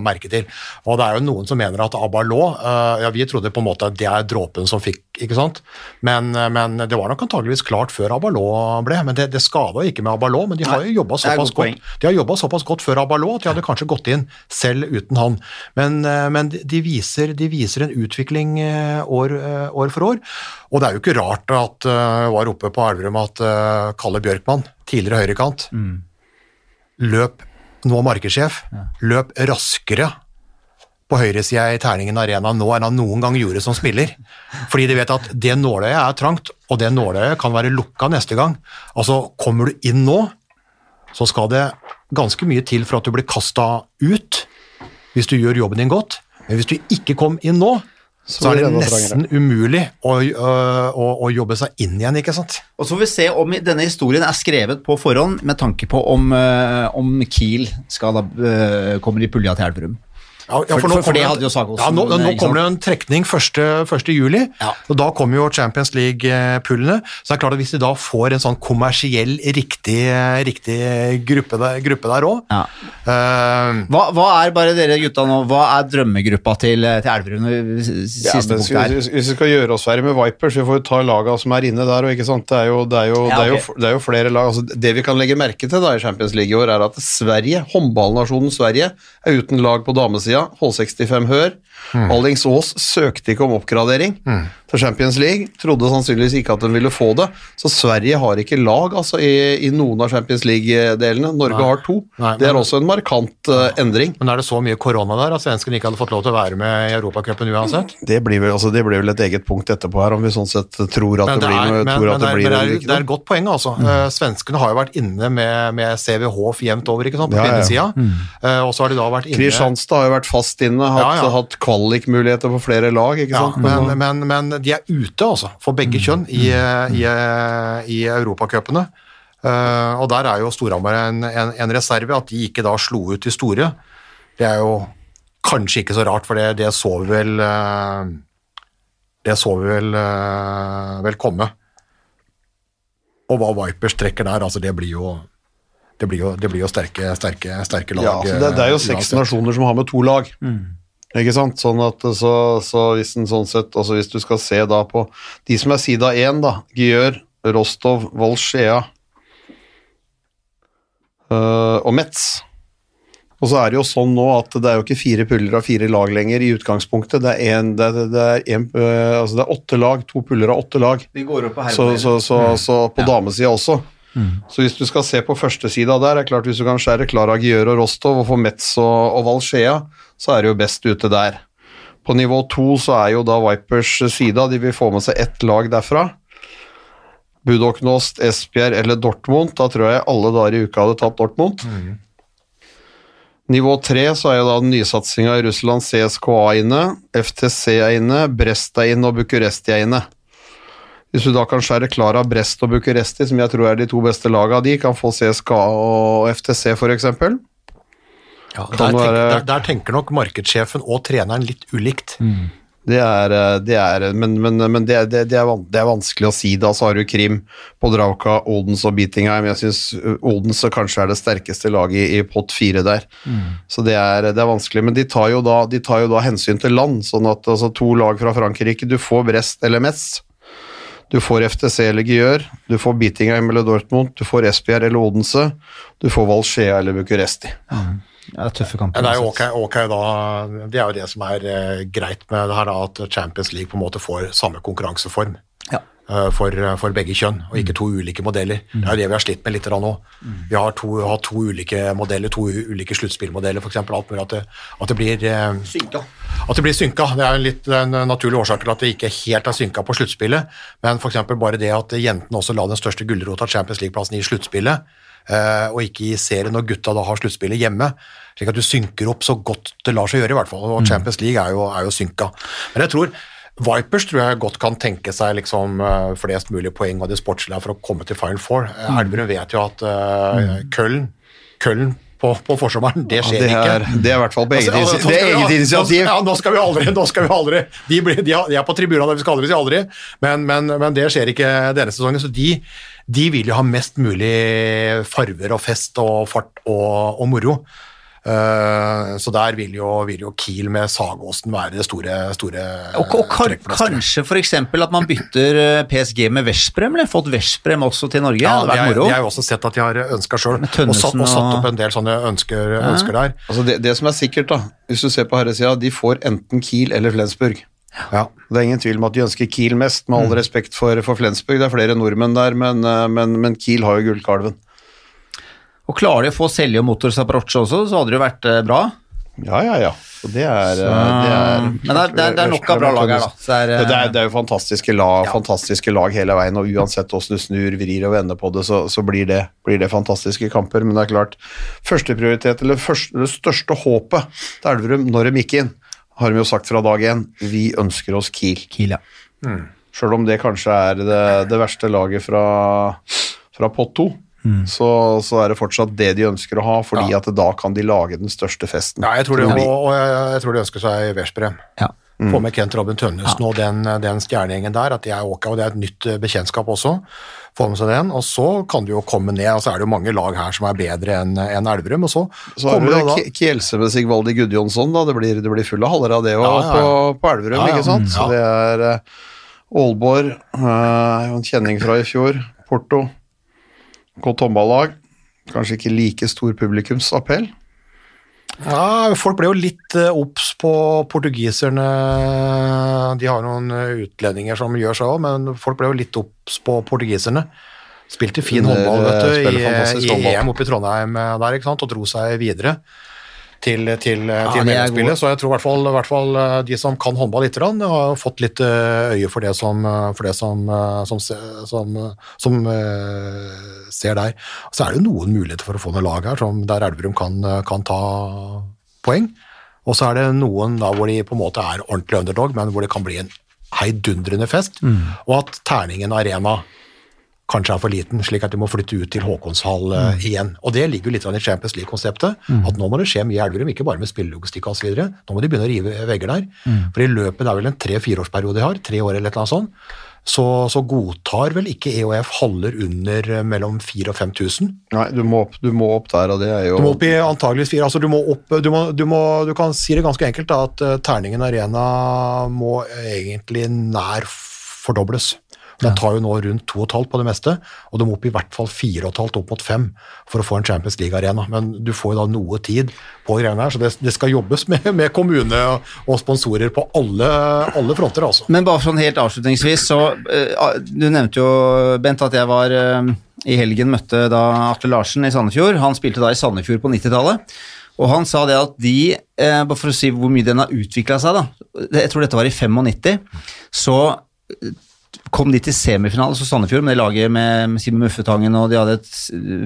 merke til. Og det er jo noen som mener at Abalo, eh, Ja, vi trodde på en måte at det er dråpen som fikk, ikke sant. Men, eh, men det var nok antageligvis klart før Abalo ble. Men det, det skada ikke med Abalo, men de har jo jobba såpass såpass godt før Abalo at de hadde kanskje gått inn selv uten han. Men, eh, men de, viser, de viser en utvikling år, år for år. Og det er jo ikke rart at uh, var oppe på Elverum at uh, Kalle Bjørkmann, tidligere høyrekant, løp nå markedssjef, løp raskere på høyresida i Terningen Arena nå enn han noen gang gjorde som spiller. Fordi de vet at det nåløyet er trangt, og det nåløyet kan være lukka neste gang. Altså, kommer du inn nå, så skal det ganske mye til for at du blir kasta ut hvis du gjør jobben din godt. Men hvis du ikke kom inn nå, så, er det nesten umulig å, øh, å, å jobbe seg inn igjen, ikke sant? Og så får vi se om denne historien er skrevet på forhånd med tanke på om, eh, om Kiel skal da, eh, kommer i pulja til Elverum. Ja, ja, For- nå for- for det hadde jo Sagosen, Ja, nå, nå kommer det en trekning 1. 1. juli, Ja. og da kommer jo Champions League-pullene. Så det er klart at hvis de da får en sånn kommersiell riktig, riktig gruppe der, gruppe der òg Ja. uh, Hva, hva er bare dere gutta nå, hva er drømmegruppa til, til Elverum? Ja, Siste hvis, der. hvis hvis vi skal gjøre oss ferdig med Vipers, vi får jo ta laga som er inne der. Og ikke sant? Det, er jo, det, er jo, Ja, det, er jo, det er jo flere lag. Altså, det vi kan legge merke til da i Champions League i år, er at Sverige, håndballnasjonen Sverige, er uten lag på damesida. H65 Hør. Allingsås søkte ikke om oppgradering til Champions League. Trodde sannsynligvis ikke at de ville få det. Så Sverige har ikke lag altså, i, i noen av Champions League-delene. Norge Nei. har to. Nei, det er men- også en markant uh, endring. Men er det så mye korona der at svenskene ikke hadde fått lov til å være med i Europacupen uansett? Det blir, vel, altså, det blir vel et eget punkt etterpå her, om vi sånn sett tror at det, blir noe. men, at det, er, blir det, er, det er et godt poeng, altså. Eh, svenskene har jo vært inne med, med CVH jevnt over, ikke sant, på Ja, ja. kvinnesida. Uh, og så har de da vært inne Kristianstad har jo vært fast inne, hatt, Ja, ja. hatt kvalikmuligheter på flere lag, ikke Ja, sant? men, men, men de er ute, altså, for begge Mm. kjønn i, i, i europacupene. Eh, og der er jo Storhamar en, en, en reserve. At de ikke da slo ut de store, det er jo kanskje ikke så rart, for det, det så vi vel eh, Det så vi vel, eh, vel komme. Og hva Vipers trekker der, altså det blir jo det blir jo, det blir jo sterke, sterke, sterke lag. Ja, altså det, det er jo seks nasjoner som har med to lag. Ikke sant? Sånn at så, så hvis en sånn sett, altså hvis du skal se da på de som er sida én, da, Gjør, Rostov, Volsjea øh, og Metz. Og så er det jo sånn nå at det er jo ikke fire puller av fire lag lenger i utgangspunktet. Det er, en, det er, det er, en, øh, altså det er åtte lag, to puller av åtte lag. De går opp på Så, så, så, så på Ja. damesida også. Så hvis du skal se på førstesida der, er klart hvis du kan skjære Klara Gjør og Rostov og få Metz og, og Valskjea, så er det jo best ute der. På nivå to så er jo da Vipers sida, de vil få med seg ett lag derfra. Budoknost, Esbjerg eller Dortmund, da tror jeg alle dager i uka hadde tatt Dortmund. Nivå tre så er jo da nysatsinga i Russland CSKA inne, FTC er inne, Brest er inne og Bucuresti er inne. Hvis du da kan skjære Klara, Brest og Bucuresti, som jeg tror er de to beste laga, de kan få CSKA og FTC f.eks. Ja, der, Kan tenker, der, der tenker nok markedssjefen og treneren litt ulikt. Det er, eh, det er Men, men, men det, det, det, er det er vanskelig å si. Da så har du Krim, Podravka, Odens og Beatingheim. Jeg syns Odens kanskje er det sterkeste laget i, i pott fire der. Så det er, det er vanskelig. Men de tar, jo da, de tar jo da hensyn til land, sånn at altså, to lag fra Frankrike Du får Brest eller Metz. Du får FTC eller Gjør, du får Beatingheim eller Dortmund, du får Esbjerg eller Odense, du får Valskjea eller Bucuresti. Ja, tøffe kamper. Det er jo ok, da, det er jo det som er eh, greit med det her, da, at Champions League på en måte får samme konkurranseform for, for begge kjønn, og ikke to ulike modeller. Det er det vi har slitt med litt nå. Vi har to, har to ulike modeller, to ulike sluttspillmodeller, f.eks. Alt mulig at det, at det blir eh, Synka. At det blir synka. Det er en litt en naturlig årsak til at det ikke helt er synka på sluttspillet, men f.eks. bare det at jentene også la den største gulrota, Champions League-plassen, i sluttspillet, eh, og ikke i serien når gutta da har sluttspillet hjemme. Slik at du synker opp så godt det lar seg gjøre, i hvert fall. Og Champions League er jo, er jo synka. Men jeg tror Vipers tror jeg godt kan tenke seg liksom eh, flest mulig poeng av de sportslige for å komme til Final Four. Mm. Elverum vet jo at uh, Køln, Køln på, på forsommeren, det skjer Det ikke. er, det er i hvert fall på eget, Altså, altså, det eget initiativ. Ja, nå skal vi aldri, nå skal vi aldri De, blir, de er på tribunene, vi skal aldri si aldri, men, men, men det skjer ikke denne sesongen. Så de, de vil jo ha mest mulig farver og fest og fart og, og moro. Eh, så der vil jo, vil jo Kiel med Sagåsen være det store, store Og, og kan, trekkplasteret. kanskje f.eks. at man bytter eh, PSG med Veszprem, eller fått Veszprem også til Norge? Ja, det hadde vært moro. jeg har også sett at de har ønska sjøl, og, satt- og satt opp en del sånne ønsker, ønsker der. Altså det, det som er sikkert, da, hvis du ser på herresida, de får enten Kiel eller Flensburg. Ja. Det er ingen tvil om at de ønsker Kiel mest, med all respekt for, for Flensburg. Det er flere nordmenn der, men, eh, men, men Kiel har jo gullkalven. Og klarer de å få Selje og Motor Zaporozhye også, så hadde det jo vært eh, bra. Ja, ja, ja. Og det er, Så, det er men det er, det er, det er nok av bra lag her, da. Er, Ja, det, er, det jo fantastiske lag, fantastiske lag hele veien, og uansett hvordan du snur, vrir og vender på det, så, så blir, det, blir det fantastiske kamper. Men det er klart, førsteprioritet, eller første, det største håpet til Elverum når de gikk inn, har de jo sagt fra dag én, vi ønsker oss Kiel. Kiel, ja. Selv om det kanskje er det, det verste laget fra, fra pott to, så, så er det fortsatt det de ønsker å ha, fordi at da kan de lage den største festen. Ja, jeg tror, de, og, og jeg, jeg tror de ønsker seg Veszprem. ja. Få med Kent Robin Tønnesen og den, den stjernegjengen der, at de er ok, og det er et nytt eh, bekjentskap også. Få med seg den, og så kan du jo komme ned, og så er det jo mange lag her som er bedre enn en Elverum, og så, Så kommer det da Ki- med Sigvaldi Gudjonsson, da. Det blir, det blir fulle haller av det òg Ja, ja, ja. på, på Elverum, Ja, ja. ikke sant? Mm. Så det er eh, Aalborg, uh, en kjenning fra i fjor. Porto. Godt håndballag. Kanskje ikke like stor publikumsappell. Ja, folk ble jo litt eh, obs på portugiserne. De har noen eh, utlendinger som gjør seg òg, men folk ble jo litt obs på portugiserne. Spilte fin håndball vet eh, du, i, i. EM oppe i Trondheim der, ikke sant? og dro seg videre til, til, de er til medlemsspillet. Så jeg tror i hvert fall, i hvert fall eh, de som kan håndball litt, grann, har fått litt eh, øye for det som, eh, for det som, eh, som, som, eh, som eh, ser der. Så er det jo noen muligheter for å få noen lag her som der Elverum kan, eh, kan ta poeng. Og så er det noen da hvor de på en måte er ordentlig underdog, men hvor det kan bli en heidundrende fest. Og at Terningen Arena kanskje er for liten, slik at de må flytte ut til Håkonshall mm. igjen. Og det ligger jo litt i Champions League-konseptet, at nå må det skje mye i Elverum, ikke bare med spillelogistikk videre. Nå må de begynne å rive vegger der. For i løpet, det er vel en tre-fireårsperiode de har, tre år eller et eller annet sånt, så, så godtar vel ikke EOF haller under eh, mellom 4000 og 5000. Nei, du må, opp, du må opp der, og det er jo Du må opp i antageligvis fire. Altså du må opp du, må, du, må, du kan si det ganske enkelt, da, at eh, Terningen Arena må egentlig nær fordobles. Den tar jo nå rundt 2,5 på det meste, og du må opp i hvert fall 4,5 opp mot 5 for å få en Champions League-arena. Men du får jo da noe tid på greiene her, så det, det skal jobbes med, med kommune og, sponsorer på alle, alle fronter, altså. Men bare sånn helt avslutningsvis, så eh, Du nevnte jo, Bent, at jeg var eh, i helgen møtte da Atle Larsen i Sandefjord. Han spilte da i Sandefjord på 90-tallet. Og han sa det at de, eh, bare for å si hvor mye den har utvikla seg, da Jeg tror dette var i 95. Så kom de til semifinale, så Sandefjord med det laget med, Simen Muffetangen og de hadde et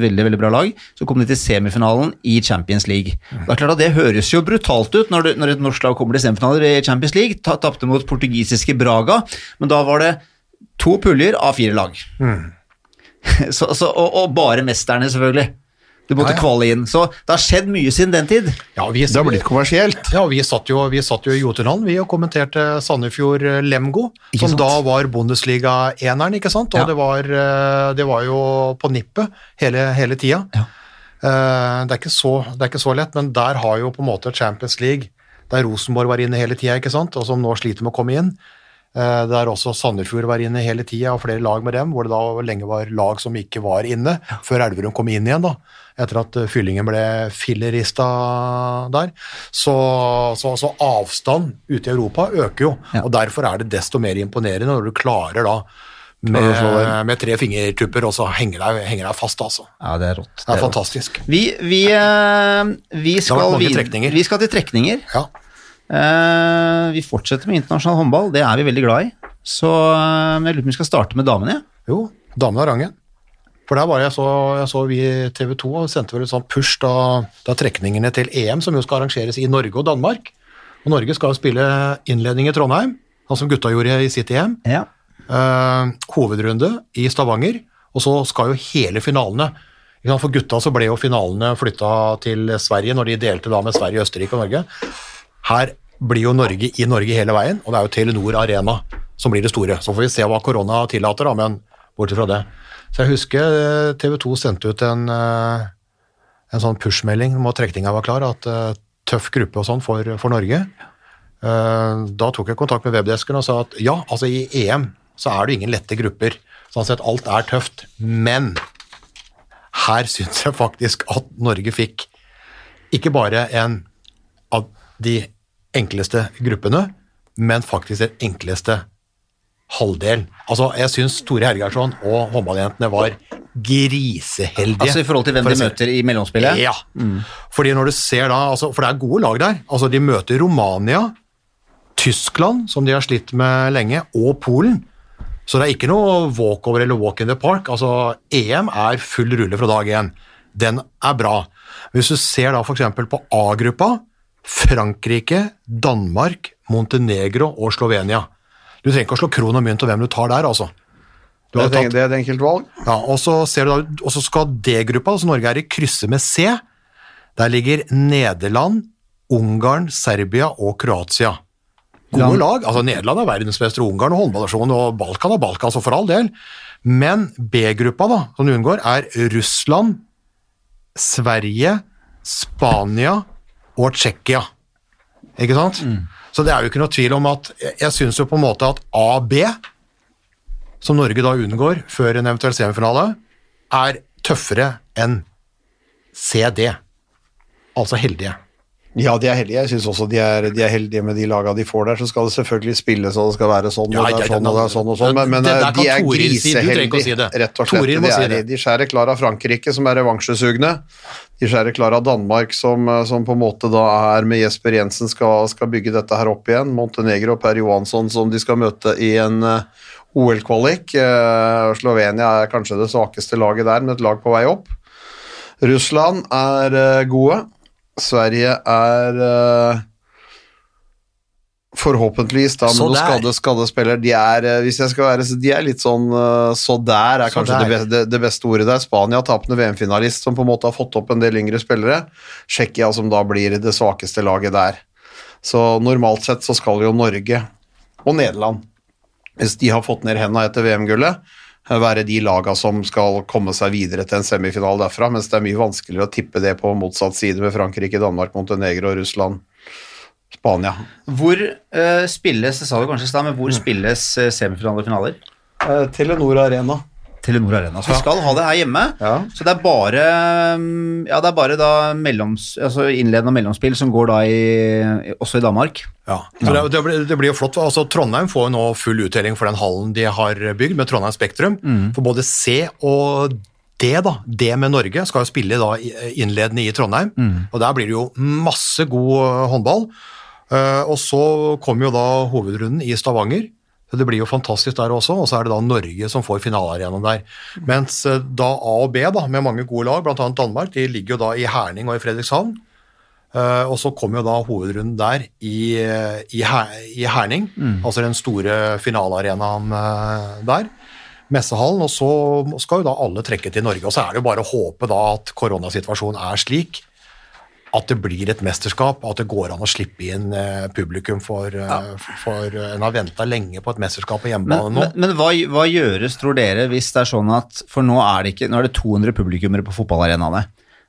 veldig veldig bra lag. Så kom de til semifinalen i Champions League. Det er klart at det høres jo brutalt ut når, det, når et norsk lag kommer til semifinaler i Champions League. Ta- Tapte mot portugisiske Braga, men da var det to puljer av fire lag. <laughs> så, så, og, og bare mesterne, selvfølgelig. Du måtte Ja, ja. kvale inn. Så det har skjedd mye siden den tid. Ja, vi, Det har blitt kommersielt. Ja, vi satt jo, vi satt jo i Jotunhallen vi og kommenterte Sandefjord eh, Lemgo, som da var Bundesliga-eneren, ikke sant? Og Ja. det, var, eh, det var jo på nippet hele, hele tida. Ja. Eh, Det, er ikke så- det er ikke så lett, men der har jo på en måte Champions League, der Rosenborg var inne hele tida, og som nå sliter med å komme inn. Eh, Der også Sandefjord var inne hele tida, og flere lag med dem, hvor det da lenge var lag som ikke var inne, før Elverum kom inn igjen, da, etter at eh, Fyllingen ble fillerista der. Så, så, så avstand ute i Europa øker jo, Ja. og derfor er det desto mer imponerende når du klarer da med, med tre fingertupper, og så henger deg, henger deg fast, altså. Ja, det er rått. Det er rått. fantastisk. Vi, vi, eh, vi, skal vi skal til trekninger. Ja. Eh, vi fortsetter med internasjonal håndball, det er vi veldig glad i. Så eh, jeg lurer på om vi skal starte med damene. Jo, damene av rangen. For der var jeg så, jeg så vi TV 2 og sendte vel et sånt push da, da trekningene til EM, som jo skal arrangeres i Norge og Danmark. Og Norge skal jo spille innledning i Trondheim, sånn som gutta gjorde i sitt EM. Ja. Uh, hovedrunde i Stavanger, og så skal jo hele finalene For gutta så ble jo finalene flytta til Sverige når de delte da med Sverige, Østerrike og Norge. Her blir jo Norge i Norge hele veien, og det er jo Telenor Arena som blir det store. Så får vi se hva korona tillater, da, men bortsett fra det. Så jeg husker TV 2 sendte ut en, eh, en sånn push-melding om at trekninga var klar, at eh, tøff gruppe og sånn for, for Norge. Eh, Da tok jeg kontakt med webdesken og sa at ja, altså i EM så er det ingen lette grupper. Sånn sett alt er tøft, men her syns jeg faktisk at Norge fikk ikke bare en av de enkleste gruppene, men faktisk den enkleste halvdel. Altså, jeg syns Tore Hergarsson og håndballjentene var griseheldige. Altså i forhold til hvem for de møter i mellomspillet? Ja. Fordi når du ser da, altså, For det er gode lag der. Altså, De møter Romania, Tyskland, som de har slitt med lenge, og Polen. Så det er ikke noe walkover eller walk in the park. Altså, EM er full rulle fra dag én. Den er bra. Hvis du ser da f.eks. på A-gruppa, Frankrike, Danmark, Montenegro og Slovenia. Du trenger ikke å slå kron og mynt om hvem du tar der, altså. Du Det er, et, tatt det er et enkelt valg. ja, og så ser du da, og så skal D-gruppa, altså Norge er i krysset med C, der ligger Nederland, Ungarn, Serbia og Kroatia. Gode lag, altså Nederland er verdensmester, Ungarn og håndballnasjon, og Balkan er Balkan, så for all del. Men B-gruppa da, som du unngår, er Russland, Sverige, Spania og Tsjekkia. Ikke sant? Så det er jo ikke noe tvil om at, jeg, syns jo på en måte at A-B, som Norge da unngår før en eventuell semifinale, er tøffere enn CD. Altså heldige. Ja, de er heldige. Jeg syns også de er, de er heldige med de laga de får der. Så skal det selvfølgelig spilles, og det skal være sånn, Ja, og det er sånn, og det er sånn, og sånn. Men, men de er griseheldige, si, rett og slett. De, er, de skjærer klar av Frankrike, som er revansjesugne. De skjærer klar av Danmark, som, som på en måte da er med Jesper Jensen skal, skal bygge dette her opp igjen. Montenegro og Per Johansson, som de skal møte i en eh, OL-kvalik. Eh, Slovenia er kanskje det svakeste laget der, med et lag på vei opp. Russland er eh, gode. Sverige er eh, forhåpentligvis da med noen skadde, skadde spillere. De er, eh, hvis jeg skal være, de er litt sånn eh, Så der er Så kanskje det, der. det, det beste ordet der. Spania tapende VM-finalist som på en måte har fått opp en del yngre spillere. Tsjekkia som da blir det svakeste laget der. Så normalt sett så skal jo Norge og Nederland, hvis de har fått ned henda etter VM-gullet, være de laga som skal komme seg videre til en semifinale derfra, mens det er mye vanskeligere å tippe det på motsatt side med Frankrike, Danmark, Montenegro, Russland, Spania. Hvor uh, spilles det sa du kanskje i men hvor spilles uh, semifinaler og finaler? Uh, Telenor Arena. Telenor Arena. Så vi skal ha det her hjemme. Ja. Så det er bare mm, Ja, det er bare da melloms, altså innledende mellomspill som går da i også i Danmark. Ja, så det, det, blir, det blir jo flott. Altså, Trondheim får jo nå full uttelling for den hallen de har bygd, med Trondheim Spektrum. For både C og D, da, D med Norge, skal jo spille da innledende i Trondheim. Og der blir det jo masse god håndball. Eh, og så kommer jo da hovedrunden i Stavanger. Så Det blir jo fantastisk der også, og så er det da Norge som får finalearenaen der. Mens eh, da A og B, da, med mange gode lag, bl.a. Danmark, de ligger jo da i Herning og i Fredrikshavn. Eh, og så kommer jo da hovedrunden der i, eh, i, Her i Herning, altså den store finalearenaen der. Messehallen, og så skal jo da alle trekke til Norge. Og så er det jo bare å håpe da at koronasituasjonen er slik at det blir et mesterskap, at det går an å slippe inn eh, publikum for, ja. for eh, En har venta lenge på et mesterskap på hjemmebane nå. men, men hva, hva gjøres, tror dere, hvis det er sånn at For nå er det ikke Nå er det 200 publikummere på fotballarenaene.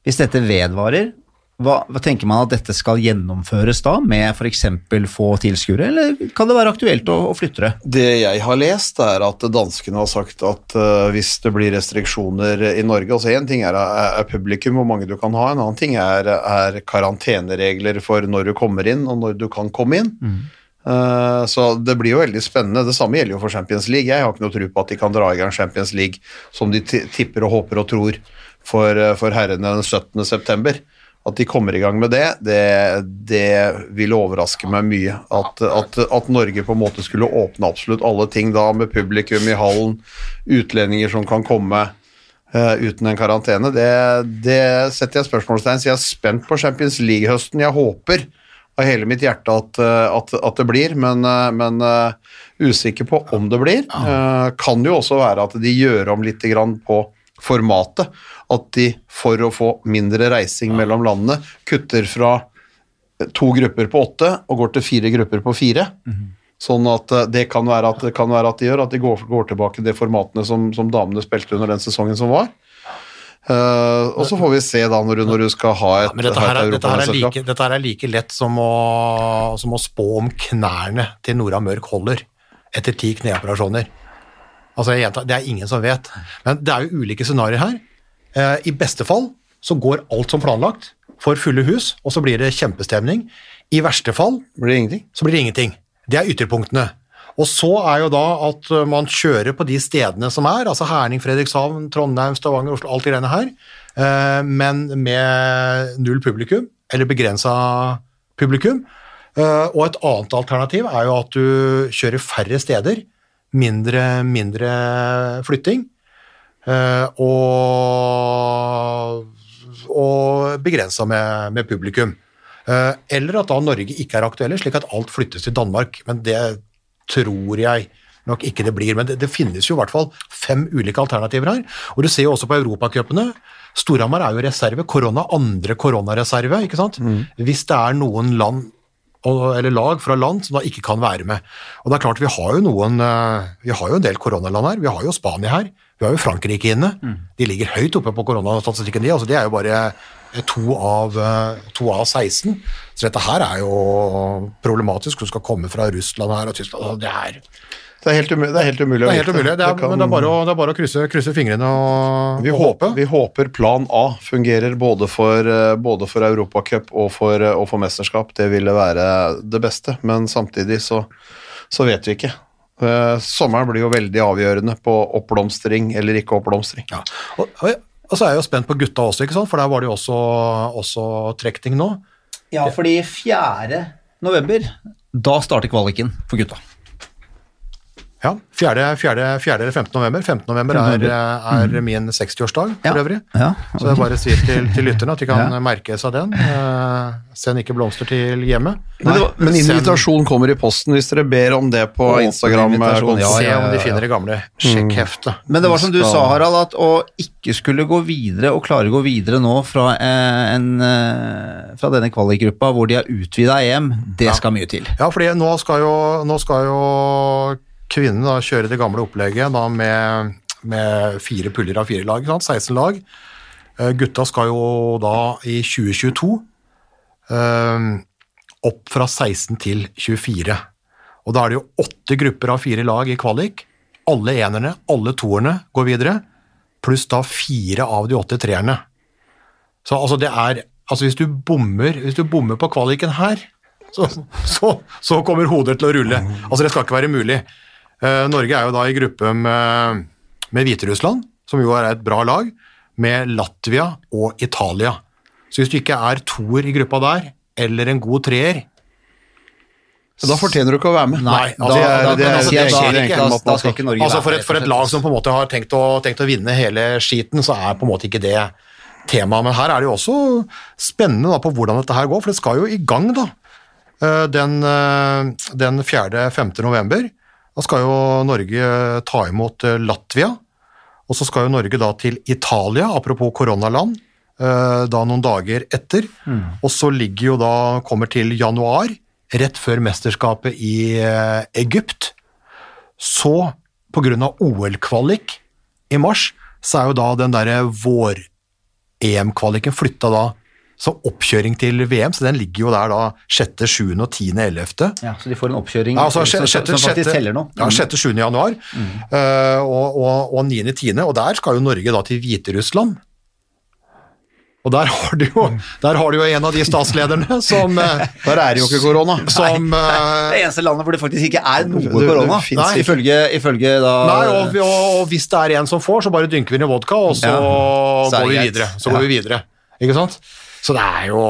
Hvis dette vedvarer, hva, hva tenker man at dette skal gjennomføres da, med f.eks. få tilskuere, eller kan det være aktuelt å, å flytte det? Det jeg har lest, er at danskene har sagt at uh, hvis det blir restriksjoner i Norge altså Én ting er, er, er publikum, hvor mange du kan ha, en annen ting er, er karanteneregler for når du kommer inn, og når du kan komme inn. Eh, så det blir jo veldig spennende. Det samme gjelder jo for Champions League. Jeg har ikke noe tro på at de kan dra i gang Champions League som de tipper og håper og tror for, eh, for herrene den 17. At de kommer i gang med det, det, det vil overraske meg mye. At, at, at Norge på en måte skulle åpne absolutt alle ting da, med publikum i hallen, utlendinger som kan komme uh, uten en karantene, det, det setter jeg spørsmålstegn. Så jeg er spent på Champions League-høsten. Jeg håper av hele mitt hjerte at, eh, at, at det blir, men, eh, men uh, usikker på om det blir. Uh, Kan jo også være at de gjør om litt grann på formatet. At de for å få mindre reising mellom landene kutter fra to grupper på åtte og går til fire grupper på fire. Sånn at eh, det kan være at, kan være at de gjør, at de går, går tilbake til de formatene som, som damene spilte under den sesongen som var. Uh, og så får vi se da når du, når du skal ha et, ja, dette her, er, et dette, her er like, dette her er like lett som å, som å spå om knærne til Nora Mørk holder etter ti kneoperasjoner. Altså, jeg gjentar, Det er ingen som vet. Men det er jo ulike scenarioer her. Eh, I beste fall så går alt som planlagt, får fulle hus, og så blir det kjempestemning. I verste fall Blir så blir det ingenting. Det er ytterpunktene. Og så er jo da at eh, man kjører på de stedene som er, altså Herning, Fredrikshavn, Trondheim, Stavanger, Oslo, alt de greiene her, eh, men med null publikum, eller begrensa publikum. Og et annet alternativ er jo at du kjører færre steder, mindre, mindre flytting, og, og begrensa med, med publikum. Eh, Eller at da Norge ikke er aktuelle, slik at alt flyttes til Danmark. Men det tror jeg nok ikke det blir. Men det, det finnes jo i hvert fall fem ulike alternativer her. Og du ser jo også på europacupene. Storhamar er jo reserve. Korona andre koronareserve, ikke sant. Hvis det er noen land eller lag fra land som da ikke kan være med. Og det er klart, vi har jo noen, eh, vi har jo en del koronaland her. Vi har jo Spania her. Vi har jo Frankrike inne. De ligger høyt oppe på koronastatistikken, de. altså De er jo bare eh, to av, eh, to av 16. Så dette her er jo problematisk. Du skal komme fra Russland her og Tyskland. altså Det er, Det er helt umulig, det er helt umulig det er helt umulig. Det er, Det kan- Men det er bare å, det er bare å krysse, krysse fingrene og, vi, og håpe. vi håper plan A fungerer både for, eh, både for Europacup og, for- og for mesterskap. Det ville være det beste, men samtidig så, så vet vi ikke. Eh, Sommeren blir jo veldig avgjørende på oppblomstring eller ikke oppblomstring. Ja. Og, og, og så er jeg jo spent på gutta også, ikke sant? for der var det jo også, også trekning nå. Ja, fordi 4. november, da starter kvaliken for gutta. Ja, 4. 4. 4. eller 15. november. 15. november er, er min 60-årsdag for Ja. øvrig. Ja. Så jeg bare sier til, til lytterne at de kan merke seg den. Eh, send ikke blomster til hjemmet. Men, var, men Send- invitasjon kommer i posten hvis dere ber om det på Instagram. ja, Se om de finner det gamle sjekkheftet. Men det var som du sa, Harald, at å ikke skulle gå videre og klare å gå videre nå fra, eh, en, eh, fra denne kvalikgruppa hvor de har utvida EM, det skal mye til. Ja, fordi nå skal jo, nå skal jo kvinnene da kjøre det gamle opplegget da med, med fire puller av fire lag, sant? 16 lag. Uh, Gutta skal jo da i 2022 uh, opp fra 16 til 24. Og da er det jo åtte grupper av fire lag i kvalik. Alle enerne, alle toerne går videre, pluss da fire av de åtte treerne. Så altså det er Altså hvis du bommer, hvis du bommer på kvaliken her, så, så, så kommer hodet til å rulle. Altså det skal ikke være mulig. Eh, Norge er jo da i gruppe med, med Hviterussland, som jo er et bra lag, med Latvia og Italia. Så hvis du ikke er toer i gruppa der, eller en god treer, Da fortjener du ikke å være med. Nei, da, altså, er- er- skal ikke Norge Altså for et, for et lag som på en måte har tenkt å, tenkt å vinne hele skiten, så er på en måte ikke det temaet. Men her er det jo også spennende da, på hvordan dette her går, for det skal jo i gang da. Eh, Den, eh, den 4.-5. november. Da skal jo Norge ta imot eh, Latvia, og så skal jo Norge da til Italia, apropos koronaland, eh, da noen dager etter. Og så ligger jo da, kommer til januar, rett før mesterskapet i eh, Egypt. Så, av OL-kvalik i mars, så er jo da den derre vår-EM-kvaliken flytta da som oppkjøring til VM, så den ligger jo der da 6., 7., og 10., 11. Ja, så de får en oppkjøring Ja, altså, som, sjette, som, som faktisk teller nå. Ja, 6. 7. januar, eh, og, og, og 9. 10. Og der skal jo Norge da til Hviterussland. Og der har du jo, der har du jo en av de statslederne <laughs> som, eh, Der er det jo ikke korona. <laughs> som eh, Det eneste landet hvor det faktisk ikke er noe korona. Nei, ifølge, ifølge da Nei, og, og, og hvis det er en som får, så bare dynker vi ned vodka, og så, Ja. Så går vi videre. Så Ja. går vi videre. Ikke sant? Så det er jo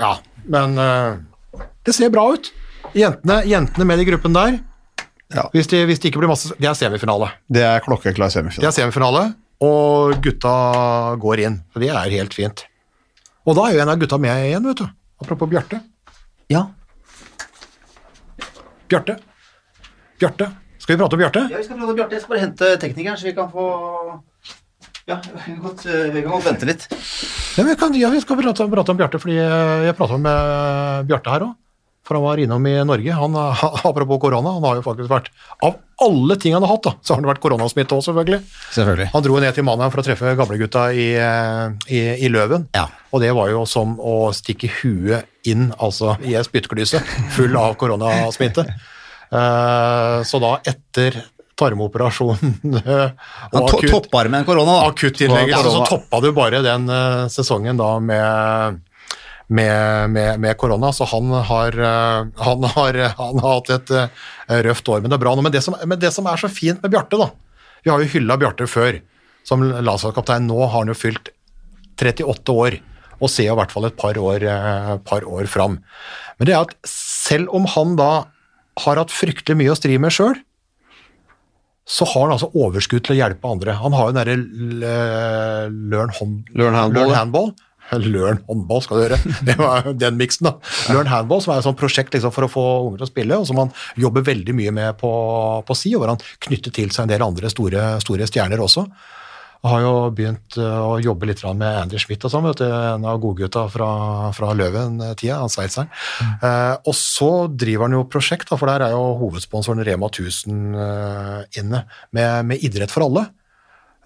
Ja. Men uh, det ser bra ut. Jentene, jentene med i gruppen der, Ja. hvis det, de ikke blir masse Det er semifinale. Det er klokkeklar Det er semifinale, og gutta går inn. Så det er helt fint. Og da er jo en av gutta med igjen, vet du. Apropos Bjarte. Ja. Bjarte. Bjarte. Skal vi prate om Bjarte? ja, vi skal prate om Bjarte. Jeg skal bare hente teknikeren, så vi kan få Ja, vi kan godt, eh, vi kan godt vente litt. Ja, vi, kan, ja, vi skal prate, prate om Bjarte, fordi jeg prata med Bjarte her òg. For han var innom i Norge. Han, <laughs> Apropos korona, han har jo faktisk vært Av alle ting han har hatt, da, så har det vært koronasmitte òg, selvfølgelig. Selvfølgelig. Han dro ned til Mannheim for å treffe gamlegutta i, eh, i, i Løven. Ja. Og det var jo som å stikke huet inn altså i ei spyttklyse full av koronasmitte. <laughs> Eh, så da, etter tarmoperasjonen <laughs> eh, og akutt, toppar med en korona, akuttinnleggelse, så Korona. toppa du bare den uh, sesongen da med, med, med, med korona, så han har, eh, han, har, <laughs> han har hatt et røft år. Men det er bra nå. Men det som, men det som er så fint med Bjarte, da Vi har jo hylla Bjarte før som landslagskaptein. Nå har han jo fylt 38 år og ser i hvert fall et par år, par år fram. Men det er at selv om han da har hatt fryktelig mye å stri med sjøl, så har han altså overskudd til å hjelpe andre. Han har jo den derre eh, learn, Learn handball, Learn handball. <laughs> Learn håndball, skal du høre. Det var <laughs> den miksen, da. Learn handball, som er et sånt prosjekt liksom, for å få unger til å spille, og som han jobber veldig mye med på, på si, og hvor han knytter til seg en del andre store, store stjerner også. Jeg har jo begynt uh, å jobbe litt med Andy Schmidt og sånn, en av godgutta fra, fra Løven-tida, han sveitseren. Eh, og så driver han jo prosjekt, for der er jo hovedsponsoren Rema 1000 eh, inne, med, med idrett for alle.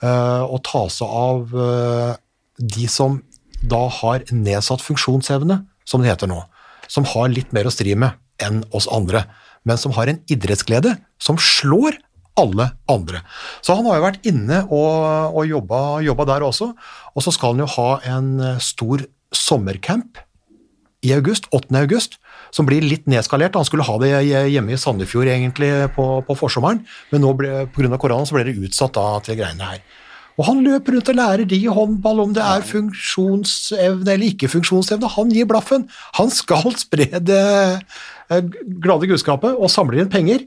Eh, og ta seg av eh, de som da har nedsatt funksjonsevne, som det heter nå. Som har litt mer å stri med enn oss andre, men som har en idrettsglede som slår alle andre. Så han har jo vært inne og, og jobba, jobba der også. Og så skal han jo ha en eh, stor sommercamp i august, 8. august, som blir litt nedskalert. Han skulle ha det hjemme i Sandefjord egentlig på, på forsommeren, men nå ble, pga. koronaen så ble det utsatt da, til greiene her. Og han løper rundt og lærer de håndball om det er funksjonsevne eller ikke funksjonsevne. Han gir blaffen. Han skal <laughs> spre det eh, glade gudskapet og samle inn penger.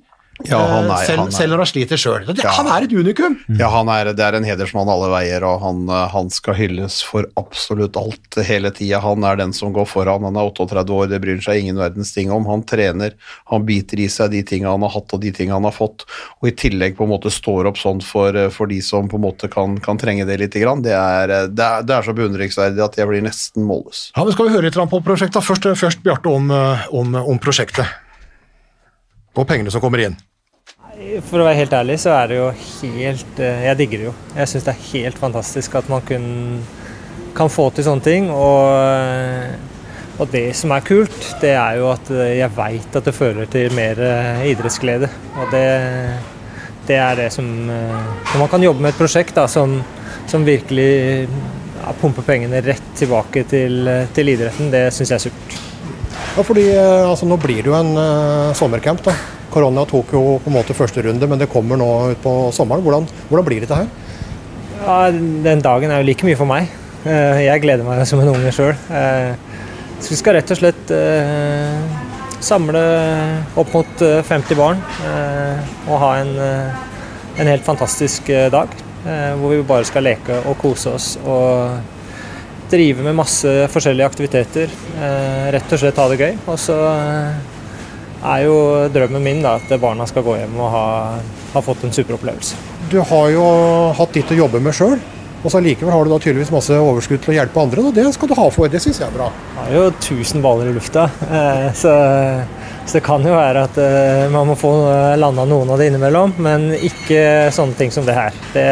Ja, han er- eh, selv, han selv når han sliter sjøl. Ja. Han er et unikum! Ja, han er, det er en hedersmann alle veier, og han, eh, han skal hylles for absolutt alt hele tida. Han er den som går foran. Han er 38 år, det bryr seg ingen verdens ting om. Han trener, han biter i seg de tinga han har hatt og de tinga han har fått, og i tillegg på en måte står opp sånn for, eh, for de som på en måte kan, kan trenge det lite grann. Det er, eh, det er, det er så beundringsverdig at jeg blir nesten målløs. Ja, men Skal vi høre litt på prosjektet? Først, først Bjarte, om, eh, om, om prosjektet. Og pengene som kommer inn. For å være helt ærlig, så er det jo helt eh, Jeg digger det jo. Jeg syns det er helt fantastisk at man kun, kan få til sånne ting. Og, eh, og det som er kult, det er jo at eh, jeg veit at det fører til mer idrettsglede. Og det, det er det som Når man kan jobbe med et prosjekt da, som, som virkelig ja, pumper pengene rett tilbake til, til idretten, det syns jeg er supert. Ja, fordi eh, altså, Nå blir det jo en uh, sommercamp. da. Korona tok jo på en måte første runde, men det kommer nå utpå sommeren. Hvordan, hvordan blir dette her? Ja, Den dagen er jo like mye for meg. Uh, Jeg gleder meg som en unge sjøl. Så vi skal rett og slett samle opp mot eh, 50 barn og ha en, en helt fantastisk dag. Hvor vi bare skal leke og kose oss og drive med masse forskjellige aktiviteter. eh, Rett og slett ha det gøy. Og så eh, er jo drømmen min da, at barna skal gå hjem og ha, ha fått en superopplevelse. Du har jo hatt ditt å jobbe med sjøl, og så likevel har du da tydeligvis masse overskudd til å hjelpe andre. Og det skal du ha for, det syns jeg er bra. har jo 1000 baller i lufta, eh, så, så det kan jo være at man må få landa noen av det innimellom, men ikke sånne ting som det her. Det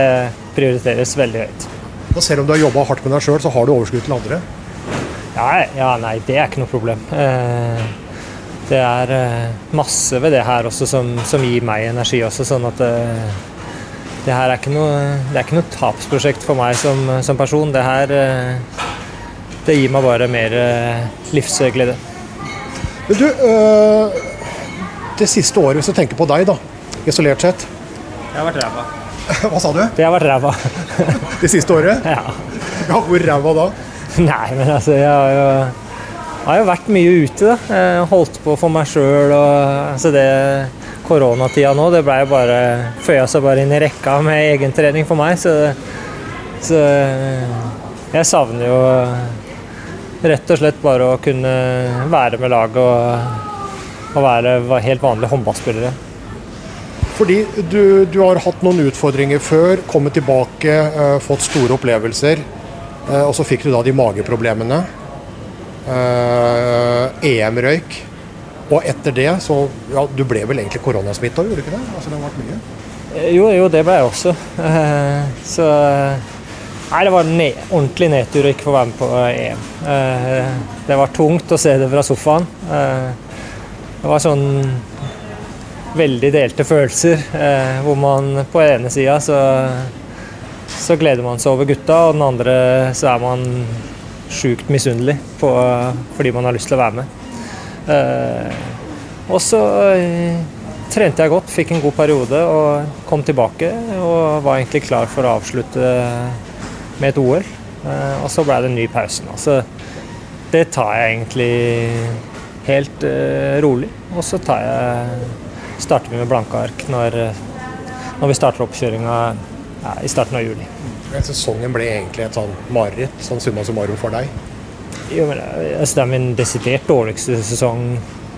prioriteres veldig høyt. Og selv om du har jobba hardt med deg sjøl, så har du overskudd til andre. Ja, ja, nei, det er ikke noe problem. Eh, Det er eh, masse ved det her også som, som gir meg energi også, sånn at eh, det her er ikke noe, det er ikke noe tapsprosjekt for meg som, som person. Det her det gir meg bare mer livsglede. Men du, øh, det siste året, hvis du tenker på deg, da, isolert sett Jeg har vært ræva. <laughs> Hva sa du? Det har vært ræva. <laughs> Det siste året? ja. Ja, Hvor ræva da? Nei, men altså, jeg har jo, har jo vært mye ute, da. Jeg Holdt på for meg sjøl og altså det Koronatida nå, det blei bare Føya seg bare inn i rekka med egentrening for meg, så, så jeg savner jo rett og slett bare å kunne være med laget og, og være helt vanlige håndballspillere. Fordi du, du har hatt noen utfordringer før, kommet tilbake, uh, fått store opplevelser. Uh, og så fikk du da de mageproblemene. Uh, EM-røyk. Og etter det så Ja, du ble vel egentlig koronasmitta, gjorde du ikke det? Altså, det har vært mye. Jo, jo, det ble jeg også. Så Nei, det var en ne ordentlig nedtur å ikke få være med på EM. Det var tungt å se det fra sofaen. Det var sånn veldig delte følelser, eh, hvor man på ene sida så, så gleder man seg over gutta, og den andre så er man sjukt misunnelig på, fordi man har lyst til å være med. Eh, og så eh, trente jeg godt, fikk en god periode og kom tilbake. Og var egentlig klar for å avslutte med et OL. Og så ble det en ny pause. Altså, det tar jeg egentlig helt rolig. Og så tar jeg, starter vi med blanke ark når, når vi starter oppkjøringa ja, i starten av juli. Sesongen ble egentlig et sånn mareritt, sånn summa summarum for deg. Jo, men, eh, altså, det er min desidert dårligste sesong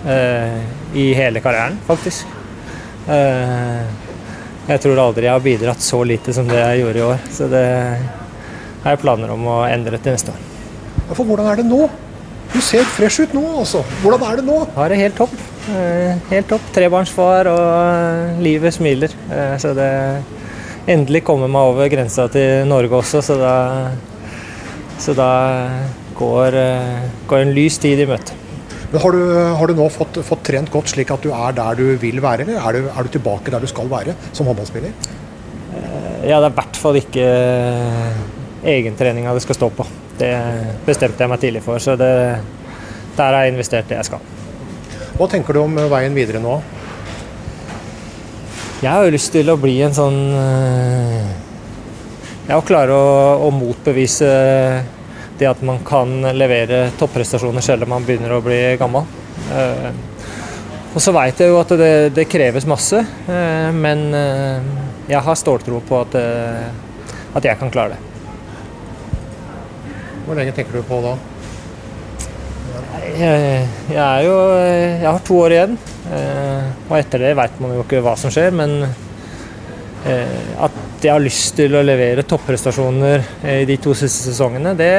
eh, i hele karrieren, faktisk. Eh, jeg tror aldri jeg har bidratt så lite som det jeg gjorde i år. Så det har jeg planer om å endre til neste år. For hvordan er det nå? Du ser fresh ut nå, altså. Hvordan er det nå? Har det helt topp. Eh, helt topp. Trebarnsfar, og livet smiler. Eh, så det Endelig kommer meg over grensa til Norge også, så da, så da går, eh, går en lys tid i møte. Men har, du, har du nå fått, fått trent godt slik at du er der du vil være, eller er du, er du tilbake der du skal være som håndballspiller? Ja, det er i hvert fall ikke egentreninga det skal stå på. Det bestemte jeg meg tidlig for, så det, der har jeg investert det jeg skal. Hva tenker du om veien videre nå? Jeg har jo lyst til å bli en sånn jeg Ja, å klare å, å motbevise det at man kan levere topprestasjoner selv om man begynner å bli gammel. Eh, Og så veit jeg jo at det, det kreves masse, eh, men eh, jeg har ståltro på at, eh, at jeg kan klare det. Hvor lenge tenker du på da? Jeg, jeg er jo Jeg har to år igjen. eh, Og etter det veit man jo ikke hva som skjer, men eh, at jeg har lyst til å levere topprestasjoner eh, i de to siste sesongene, det,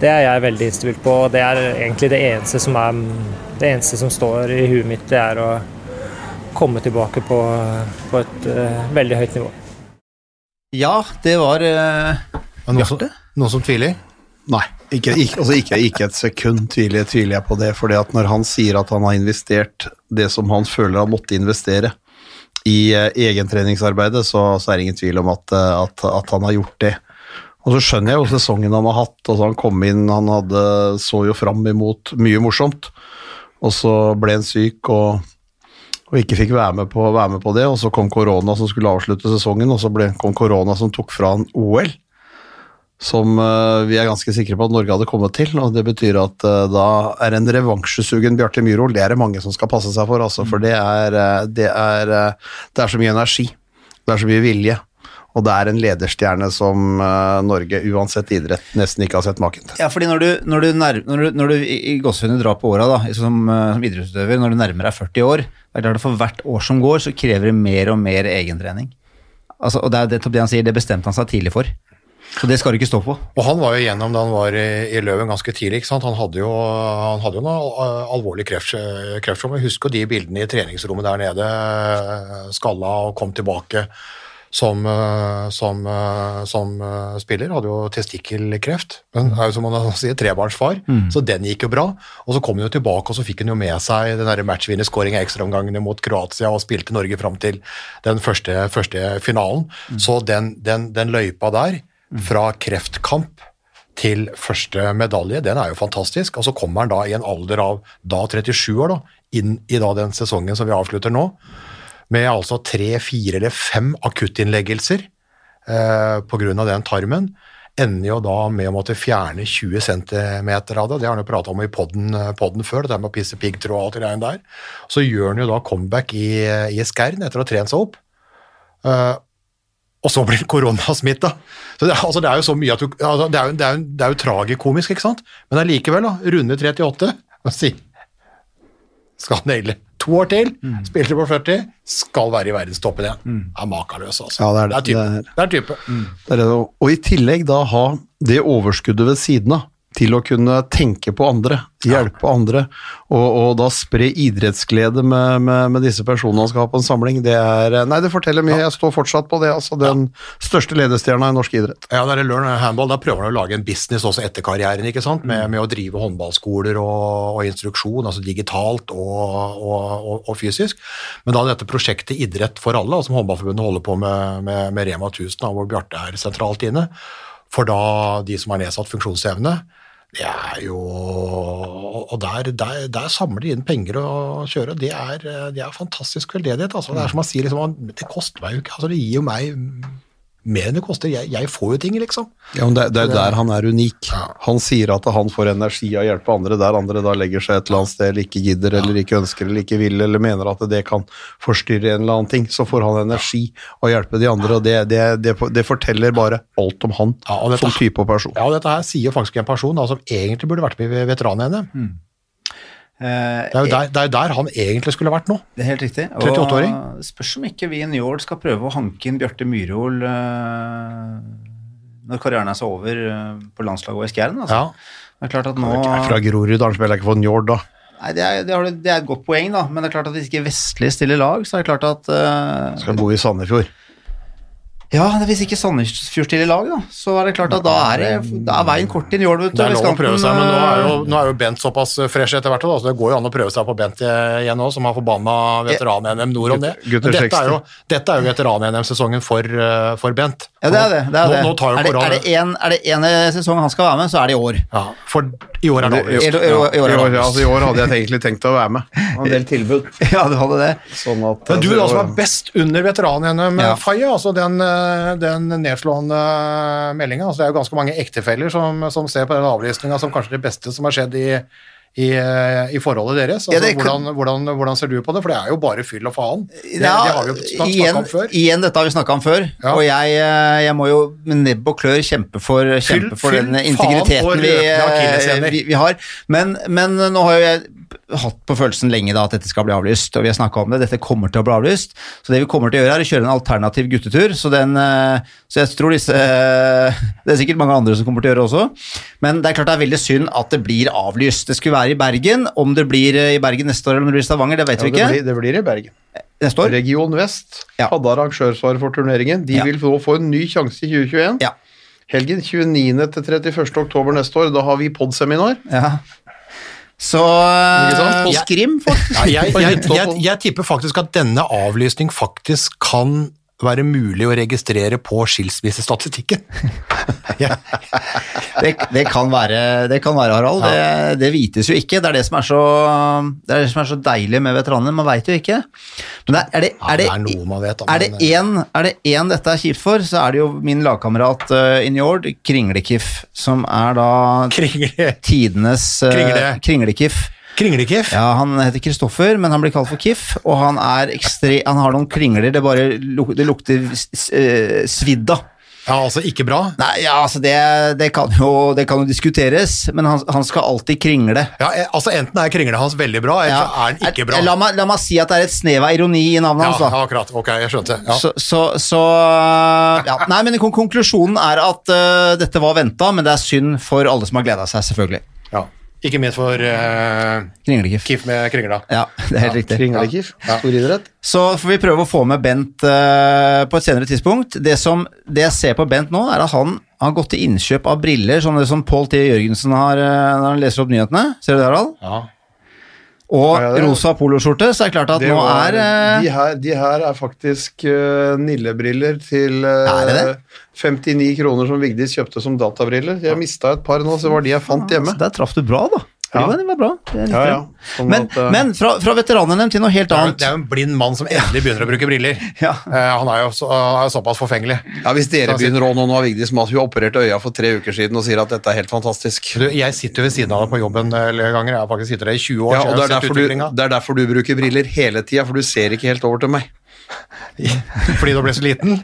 det er jeg veldig innstilt på. Og det er egentlig det eneste som er Det eneste som står i huet mitt, det er å komme tilbake på, på et uh, veldig høyt nivå. Ja, det var uh, Bjarte? Noen som tviler? Nei, ikke, ikke, altså ikke, ikke et sekund tviler, tviler jeg på det. For når han sier at han har investert det som han føler han måtte investere i eh, egentreningsarbeidet, så, så er det ingen tvil om at, eh, at, at han har gjort det. Og så skjønner jeg jo sesongen han har hatt. altså Han kom inn, han hadde, så jo fram imot mye morsomt. Og så ble han syk og, og ikke fikk være med, på, være med på det. Og så kom korona som skulle avslutte sesongen, og så ble, kom korona som tok fra han OL som eh, vi er ganske sikre på at Norge hadde kommet til. og Det betyr at eh, da er en revansjesugen Bjarte Myhrol det er det mange som skal passe seg for. Altså, for det er, eh, det, er, det er så mye energi, det er så mye vilje. Og det er en lederstjerne som Norge, uansett idrett, nesten ikke har sett maken til. Ja, fordi når du, når du, nærmer, når du, når du i gåsehudet drar på åra da, som, som idrettsutøver, når du nærmer deg 40 år, er klart for hvert år som går, så krever det mer og mer egentrening. Altså, og det er det han sier, det bestemte han seg tidlig for. Så det skal du ikke stå på. Og han var jo igjennom da han var i, i Løven ganske tidlig. Han hadde jo, han hadde jo noe alvorlig kreft, Husk Jeg husker de bildene i treningsrommet der nede, eh, skalla og kom tilbake som, eh, som, eh, som eh, spiller. Hadde jo testikkelkreft, men er jo som man <laughs> sier, trebarnsfar, så den gikk jo bra. Og så kom han jo tilbake, og så fikk han jo med seg den matchvinnerskåringa i ekstraomgangene mot Kroatia og spilte Norge fram til den første, første finalen. Så den, den, den løypa der, fra kreftkamp til første medalje, den er jo fantastisk. Og så kommer han da i en alder av da 37 år, da, inn i da den sesongen som vi avslutter nå, med altså tre, fire eller fem akuttinnleggelser eh, pga. den tarmen. Ender jo da med å måtte fjerne 20 cm av det. Det har han jo prata om i podden, podden før, det der med å pisse piggtråd og alt det greiene der. Så gjør han jo da comeback i, i Skern etter å ha trent seg opp. Eh, og så blir det koronasmitta. Så det, altså, det er jo så mye at du altså, Det er jo, det er jo, det er jo tragikomisk, ikke sant? Men allikevel, da. Runde 38. og si? Skal naile to år til, spilte på 40, skal være i verdenstoppen igjen. Er makaløs, altså. Ja, det er det. type. Det er- Det er type. Det er det, og- og i tillegg da ha det overskuddet ved siden av til å kunne tenke på andre, hjelpe andre, og, og da spre idrettsglede med, med, med disse personene han skal ha på en samling, det er Nei, det forteller mye. Jeg står fortsatt på det. altså Den største ledestjerna i norsk idrett. Ja, det er Learn Handball, Da prøver han å lage en business også etter karrieren, ikke sant? Med, med å drive håndballskoler og, og instruksjon, altså digitalt og, og, fysisk. Men da dette prosjektet Idrett for alle, altså som Håndballforbundet holder på med, med, med Rema 1000, hvor Bjarte er sentralt inne, for da de som har nedsatt funksjonsevne. Det er jo Og der, der, der samler de inn penger å kjøre. Det er, det er fantastisk veldedighet. Altså. Det er som man sier, liksom, det koster meg jo ikke. Altså, det gir jo meg mer enn det koster. Jeg, jeg får jo ting, liksom. Ja, men det, det er jo der han er unik. Han sier at han får energi av å hjelpe andre, der andre da legger seg et eller annet sted eller ikke gidder eller ikke ønsker eller ikke vil eller mener at det kan forstyrre en eller annen ting. Så får han energi av å hjelpe de andre, og det, det, det, det forteller bare alt om han Ja, dette- som type og person. Ja, og dette her sier faktisk en person da, som egentlig burde vært med i veteran-NM. Eh, Det er jo der, det er der han egentlig skulle vært nå. Det er helt riktig. 38-åring. Spørs om ikke vi i Njord skal prøve å hanke inn Bjarte Myhrol eh, når karrieren er så over eh, på landslaget og i Skjæren. Altså. Ja. Det er klart at nå Jeg er fra Grorud, han spiller ikke for Njord da. Nei, det, er, det, har det er et godt poeng, da. Men det er klart at hvis ikke Vestli stiller lag, så er det klart at uh, Skal bo i Sandefjord. Ja, hvis ikke Sandefjord stiller lag, da, så er det klart at da er, det, da er veien kort inn i vet. Det er lov å prøve seg, men nå er jo, eh, nå er jo Bent såpass fresh etter hvert, da, så det går jo an å prøve seg på Bent igjen nå, som har forbanna veteran-NM nord om det. Men dette er jo, dette er jo veteran-NM-sesongen for, eh, for Bent. Ja, det er det. det, er nå, det. Nå tar jo er, det er, en, er ene sesong han skal være med, så er det i år. ja, For i år er det over. i, i, i I år, år, altså, I år hadde jeg egentlig tenkt å være med. <laughs> En del tilbud. Ja, du hadde det. Sånn at, Men du altså, da som er best under veteran-NM, Ja. Faye, altså den, eh, den nedslående meldinga. Altså det er jo ganske mange ektefeller som, som ser på den avlysninga som kanskje det beste som har skjedd i, i, eh, i forholdet deres. Altså, Ja, det hvordan, hvordan, hvordan ser du på det? For det er jo bare fyll og faen. Det, Ja, det har vi jo snakka igjen, om før. Igjen, dette har vi snakka om før, Ja. og jeg, eh, jeg må jo med nebb og klør kjempe for, kjempe for fyll, den integriteten vi, eh, vi, vi har. Men, men nå har jo jeg hatt på følelsen lenge da at dette skal bli avlyst, og vi har snakka om det. Dette kommer til å bli avlyst. Så det vi kommer til å gjøre, er å kjøre en alternativ guttetur. Så, den, eh, så jeg tror disse eh, <laughs> Det er sikkert mange andre som kommer til å gjøre det også. Men det er klart det er veldig synd at det blir avlyst. Det skulle være i Bergen. Om det blir eh, i Bergen neste år eller om det blir i Stavanger, det vet Ja, vi det, ikke. blir, det blir i Bergen. Neste år? Region Vest Ja. hadde arrangørsvaret for turneringen. De Ja. vil nå få en ny sjanse i 2021. Ja. Helgen 29. til 31. oktober neste år. Da har vi podseminar. Ja. Så På Skrim, faktisk. Ja, jeg, jeg, <laughs> jeg, jeg tipper faktisk at denne avlysning faktisk kan være mulig å registrere på skilsmissestatistikken. <laughs> ja. Det, det, kan være, det kan være, Harald. Det, det vites jo ikke. Det er det som er så, det er det som er så deilig med veteranene. Man veit jo ikke. Men er, det, én det dette er kjipt for, så er det jo min lagkamerat uh, in Njord, Kringlekiff, som er da Kringle, tidenes uh, Kringle. Kringlekiff. Kringlekiff? Ja, Han heter Kristoffer, men han blir kalt for Kiff, og han ekstre, han har noen kringler det bare luk, det lukter eh, svidd av. Ja, altså ikke bra. Nei, ja, altså det, det, kan jo, det kan jo diskuteres, men han, han skal alltid kringle. Ja, eh, altså Enten er kringlet hans veldig bra, eller Ja. så er den ikke bra. La meg, la meg si at det er et snev av ironi i navnet Ja, hans. da. ja, akkurat. Ok, jeg skjønte. Ja. Så, så, så ja. Nei, men konklusjonen er at uh, dette var venta, men det er synd for alle som har gleda seg, selvfølgelig. Ja. Ikke minst for uh, Kringlekif. Kiff med kringla. Ja, det er helt riktig. Kringlekiff. Stor idrett. Så får vi prøve å få med Bent uh, på et senere tidspunkt. Det, som, det jeg ser på Bent nå, er at han har gått til innkjøp av briller, sånn som Pål T. Jørgensen har uh, når han leser opp nyhetene. Ser du det, Harald? Ja. Og Ja, ja, rosa poloskjorte, så er det klart at Det nå var- er eh, de, her, de her er faktisk uh, Nille-briller til eh, det det? 59 kroner som Vigdis kjøpte som databriller. Jeg mista et par nå, så var de jeg fant hjemme. Så Der traff du bra, da. Ja. Det var bra. Det Ja, ja. Sånn Men, at, eh, men fra, fra veteranene til noe helt Det er, annet. det er jo en blind mann som endelig begynner å bruke briller. <laughs> Ja. Eh, han er jo så, er jo såpass forfengelig. ja, Hvis dere begynner å nå, nå har Vigdis hun opererte øya for tre uker siden og sier at dette er helt fantastisk. Du, jeg sitter jo ved siden av deg på jobben eh, flere ganger. Jeg har faktisk sittet der i 20 år. Ja, og det er, du, det er derfor du bruker briller hele tida, for du ser ikke helt over til meg. <laughs> Fordi du ble så liten.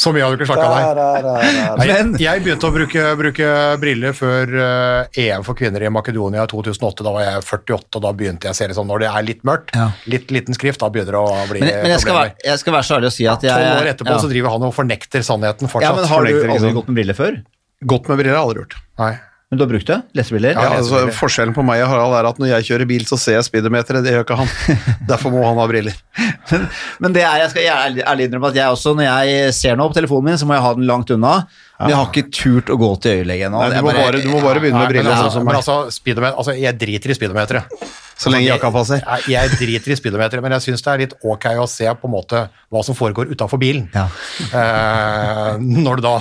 Så mye hadde du ikke slakka deg. Jeg, begynte å bruke, bruke briller før eh, EM for kvinner i Makedonia i 2008. Da var jeg 48, og da begynte jeg å se det sånn Når det er litt mørkt, Ja. litt liten skrift, da begynner det å bli Men, men jeg, skal problemer. være, jeg skal være så ærlig å si at jeg Tolv år etterpå ja. så driver han og fornekter sannheten fortsatt. ja, men Har du aldri gått med briller før? Gått med briller har jeg aldri gjort. Nei. Men du har brukt det? Lesebriller? Ja, altså, forskjellen på meg og Harald er at når jeg kjører bil, så ser jeg speedometeret. Det gjør ikke han. <laughs> Derfor må han ha briller. Men, men det er, jeg skal ærlig, ærlig innrømme at jeg også, når jeg ser noe på telefonen min, så må jeg ha den langt unna. Men jeg har ikke turt å gå til øyelegen ennå. Du, må bare, du må bare begynne Nei, med briller. altså, men altså, speedometer, altså, jeg driter i speedometeret. Så lenge jakka passer. Jeg, jeg driter i speedometeret, men jeg syns det er litt ok å se på en måte hva som foregår utafor bilen. Ja. Eh, når du da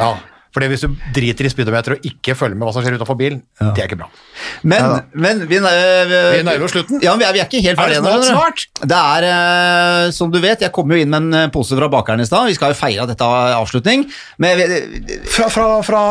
Ja. For hvis du driter i speedometer og ikke følger med hva som skjer utenfor bilen, det er ikke bra. Men, men vi, Vi nærmer oss slutten. Ja, vi er, vi er ikke helt Er det ferdige ennå. snart. Det er, eh, som du vet, jeg kom jo inn med en eh, pose fra bakeren i stad. Vi skal jo feire at dette er avslutning. Men vi- Fra, fra, fra,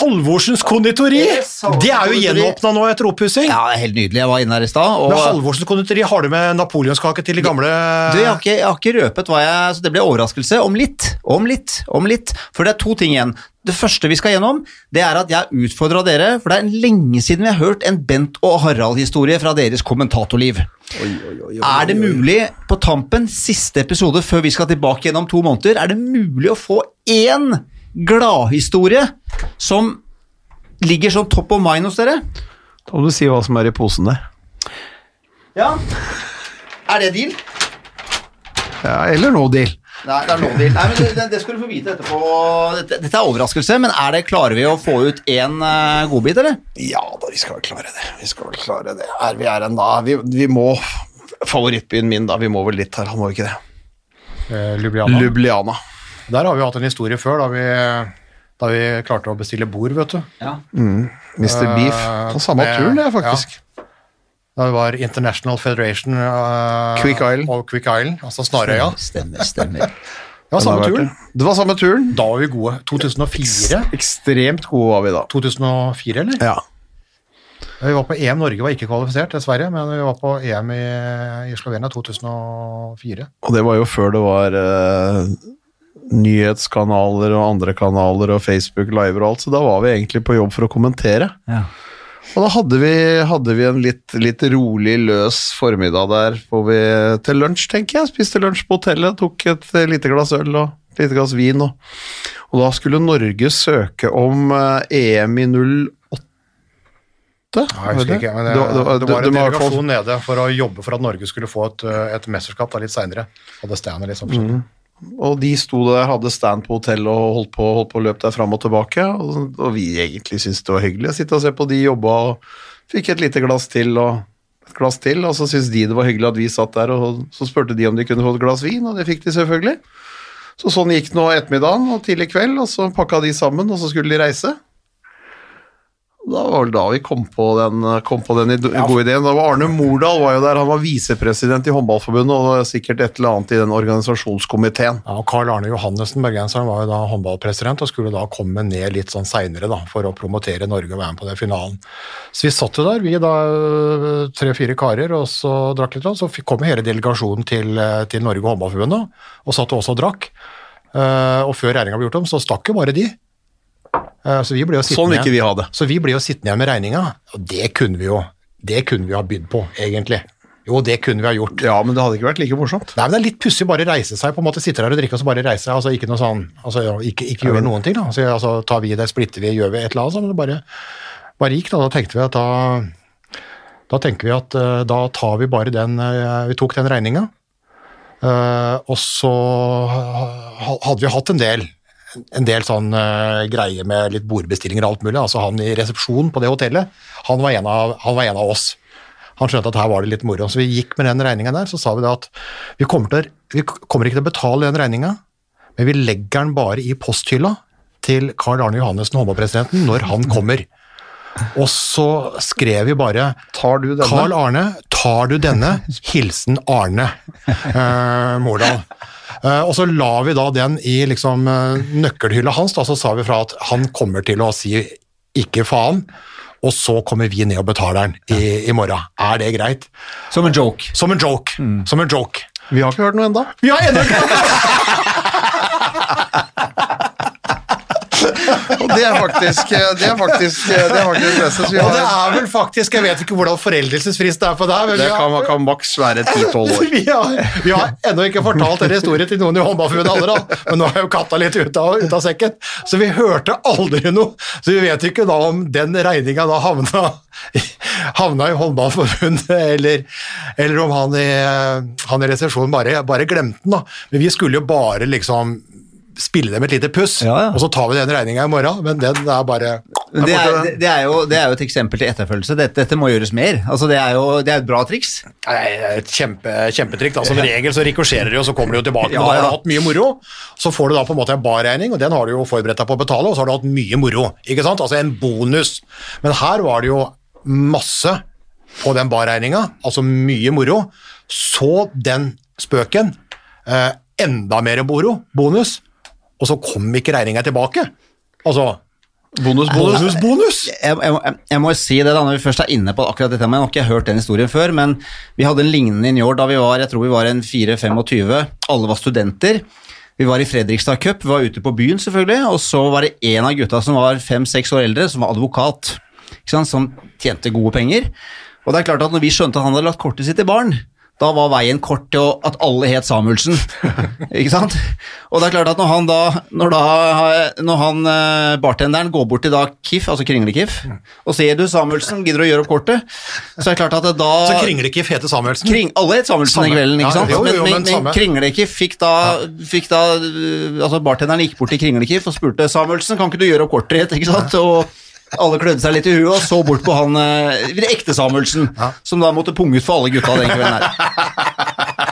Halvorsens konditori! Det er jo gjenåpna nå etter oppussing. ja, det er helt nydelig. Jeg var inne her i stad. og- Halvorsens konditori har du med napoleonskake til de gamle Du, jeg har, ikke, jeg har ikke røpet hva jeg Så det blir overraskelse om litt, om litt, om litt. For det er to ting igjen. Det første vi skal gjennom, det er at jeg utfordra dere, for det er lenge siden vi har hørt en Bent og Harald-historie fra deres kommentatorliv. Er det mulig, på tampen, siste episode før vi skal tilbake gjennom to måneder, er det mulig å få én gladhistorie som ligger sånn top of mind hos dere? Da må du si hva som er i posen der. Ja. Er det deal? Ja, eller no deal. Nei, det er no deal. Nei, men det, det skal du få vite etterpå. Dette, dette er overraskelse, men er det, klarer vi å få ut én uh, godbit, eller? Ja da, vi skal vel klare det. Vi skal vel klare det. Er vi er en da? Vi, vi må Favorittbyen min, da. Vi må vel litt her, han må ikke det? eh, Ljubljana. Ljubljana. Der har vi hatt en historie før, da vi, da vi klarte å bestille bord, vet du. Ja. Mr. Eh, Beef. På samme turen, det, faktisk. Da det var International Federation uh, Quick Island. og Quick Island, altså Snarøya. Stemmer, stemmer. <laughs> Det var samme turen. det. Det var samme turen. Da var vi gode. 2004? Ekstremt gode var vi da. 2004, eller? Ja. Vi var på EM. Norge var ikke kvalifisert, dessverre, men vi var på EM i, i Slovenia 2004. Og det var jo før det var uh, nyhetskanaler og andre kanaler og Facebook Live og alt, så da var vi egentlig på jobb for å kommentere. Ja. Og da hadde vi, hadde vi en litt, litt rolig, løs formiddag der vi til lunsj, tenker jeg. Spiste lunsj på hotellet, tok et lite glass øl og et lite glass vin. Og, og da skulle Norge søke om eh, EM i 08. Jeg husker ikke, men det, Det var- det det var en delegasjon nede for å jobbe for at Norge skulle få et, eh, et mesterskap da, litt seinere. Hadde standet liksom. Mm. Og de sto der, hadde stand på hotellet og holdt på, holdt på å løpe der fram og tilbake. Og, og vi egentlig syntes det var hyggelig å sitte og se på de jobba og fikk et lite glass til og et glass til. Og så syntes de det var hyggelig at vi satt der, og så spurte de om de kunne få et glass vin, og det fikk de selvfølgelig. Så sånn gikk nå ettermiddagen og tidlig kveld, og så pakka de sammen, og så skulle de reise. Da var vel da vi kom på den, kom på den gode gode ideen. Da var Arne Mordal var jo der, han var visepresident i Håndballforbundet og sikkert et eller annet i den organisasjonskomiteen. Ja, og Karl Arne Johannessen, bergenseren, var jo da håndballpresident og skulle da komme ned litt sånn seinere for å promotere Norge og være med på den finalen. Så vi satt jo der, vi da tre-fire karer, og så drakk litt, så kom hele delegasjonen til, til Norge og Håndballforbundet, og satt også og drakk. Eh, og før regninga ble gjort om, så stakk jo bare de. Eh, så vi ble jo Sånn sittende vil ikke vi ha det. Så vi ble jo sittende igjen med regninga, og det kunne vi jo det kunne vi ha bydd på, egentlig. Jo, det kunne vi ha gjort. Ja, men det hadde ikke vært like morsomt. Nei, men Det er litt pussig bare reise seg, på en måte sitte der og drikke og så bare reise seg. altså Ikke noe sånn, altså ikke, ikke gjøre noen ting. da, altså, altså Tar vi det, splitter vi, gjør vi et eller annet, så men det bare, bare gikk. Da Da tenkte vi at da da tenker vi at eh, da tar vi bare den eh, Vi tok den regninga. Og så hadde vi hatt en del en del sånn uh, greie med litt bordbestillinger og alt mulig. altså Han i resepsjonen på det hotellet, han var en av, han var en av oss. Han skjønte at her var det litt moro. Så vi gikk med den regninga der, så sa vi da at vi kommer, til, vi kommer ikke til å betale den regninga, men vi legger den bare i posthylla til Carl Arne Johannessen, håndballpresidenten, når han kommer. Og så skrev vi bare Tar du denne? Carl Arne, tar du denne? Hilsen Arne eh, Mordal. Eh, og så la vi da den i liksom eh, nøkkelhylla hans, da, så sa vi fra at han kommer til å si ikke faen, og så kommer vi ned og betaler den i, i morgen. Er det greit? Som en joke. Som en joke. Som en joke. Vi har ikke hørt noe enda. Vi har ennå ikke Og <laughs> det er faktisk det er faktisk, det er faktisk beste. Og det er vel faktisk, jeg vet ikke hvordan foreldelsesfrist er på deg, det kan, kan maks være 10-12 år. <laughs> vi har, vi har ennå ikke fortalt den historien til noen i Håndballforbundet allerede, men nå er jo katta litt ute av, ut av sekken. Så vi hørte aldri noe. Så vi vet ikke da om den regninga da havna, havna i Håndballforbundet, eller, eller om han i, han i resepsjonen bare, bare glemte den. da. Men vi skulle jo bare liksom spille dem et lite puss, Ja, ja. og så tar vi den regninga i morgen, men den er bare det, er, det, er jo, det er jo et eksempel til etterfølgelse. Dette, dette må gjøres mer. Altså, det er jo det er et bra triks. Nei, det er et kjempe, kjempetrikk. da. Som regel så rikosjerer det og så kommer det jo tilbake. Ja, ja. da har du hatt mye moro. Så får du da på en måte en barregning, og den har du jo forberedt deg på å betale, og så har du hatt mye moro. ikke sant? Altså en bonus. Men her var det jo masse på den barregninga, altså mye moro. Så den spøken, eh, enda mer moro, bonus, og så kom ikke regninga tilbake. Altså Bonus, bonus. bonus, bonus! jeg, jeg, jeg må jo si det da, når vi først er inne på akkurat dette, men jeg har ikke hørt den historien før, men vi hadde en lignende i Njord da vi var, jeg tror vi var en 4-25, alle var studenter. Vi var i Fredrikstad Cup, vi var ute på byen selvfølgelig, og så var det en av gutta som var 5-6 år eldre, som var advokat, ikke sant, som tjente gode penger. Og det er klart at når vi skjønte at han hadde lagt kortet sitt i baren, da var veien kort til at alle het Samuelsen. <laughs> ikke sant? Og det er klart at når han da, når da når han eh, bartenderen går bort til da KIF, altså Kringle-KIF, og sier du Samuelsen, gidder du å gjøre opp kortet? Så er det klart at det da Så Kringlekif heter Samuelsen. Kring, alle het Samuelsen Samme. den kvelden, ikke Ja, sant? jo, jo, men, men men. Kringlekif fikk da, fikk da øh, Altså bartenderen gikk bort til Kringlekif og spurte Samuelsen, kan ikke du gjøre opp kortet ditt, ikke sant? Og alle klødde seg litt i huet og så bort på han det ekte Samuelsen, som da måtte punge ut for alle gutta den kvelden her.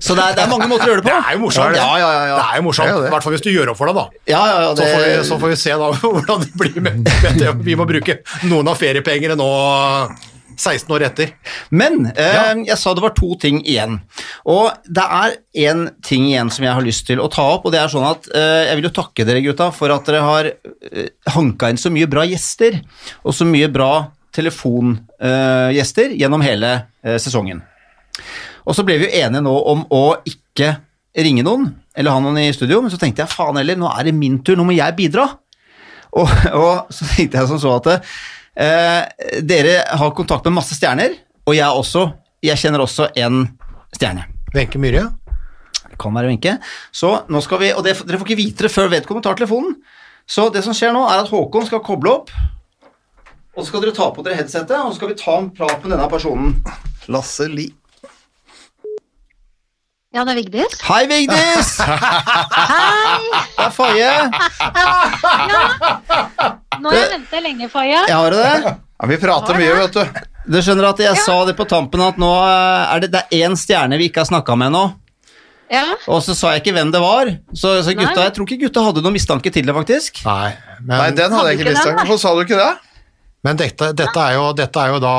Så det er, det er mange måter å gjøre det på. Det er jo morsomt. Ja, ja, ja, ja. Det er jo morsomt, i hvert fall hvis du gjør opp for deg, da. Ja, ja, ja, Så får, vi, så får vi se da <laughs> hvordan det blir med, med det. Vi må bruke noen av feriepengene nå 16 år etter. Men eh, jeg sa det var to ting igjen. Og det er én ting igjen som jeg har lyst til å ta opp, og det er sånn at eh, jeg vil jo takke dere gutta for at dere har eh, hanka inn så mye bra gjester, og så mye bra telefongjester gjennom hele eh, sesongen. Og så ble vi jo enige nå om å ikke ringe noen, eller ha noen i studio, men så tenkte jeg faen heller, nå er det min tur, nå må jeg bidra. Og, og så tenkte jeg som så at eh, dere har kontakt med masse stjerner, og jeg også. Jeg kjenner også en stjerne. Wenche Myhre. Det kan være Wenche. Så nå skal vi, og det, dere får ikke vite det før vedkommende tar telefonen. Så det som skjer nå, er at Håkon skal koble opp, og så skal dere ta på dere headsetet, og så skal vi ta en prat med denne personen. Lasse Li. Ja, det er Vigdis. Hei, Vigdis! <laughs> Hei! Det er Faye. Nå har jeg ventet lenge, Faye. Jeg har det. Ja, vi prater mye, vet du. Du skjønner at jeg sa det på tampen at nå er det, det er én stjerne vi ikke har snakka med nå. Ja, Og så sa jeg ikke hvem det var. Så, så gutta, jeg tror ikke gutta hadde noen mistanke til det, faktisk. Nei, men, Nei, den hadde jeg ikke mistanke. Hvorfor sa du ikke det? Men dette, dette, er jo, dette er jo da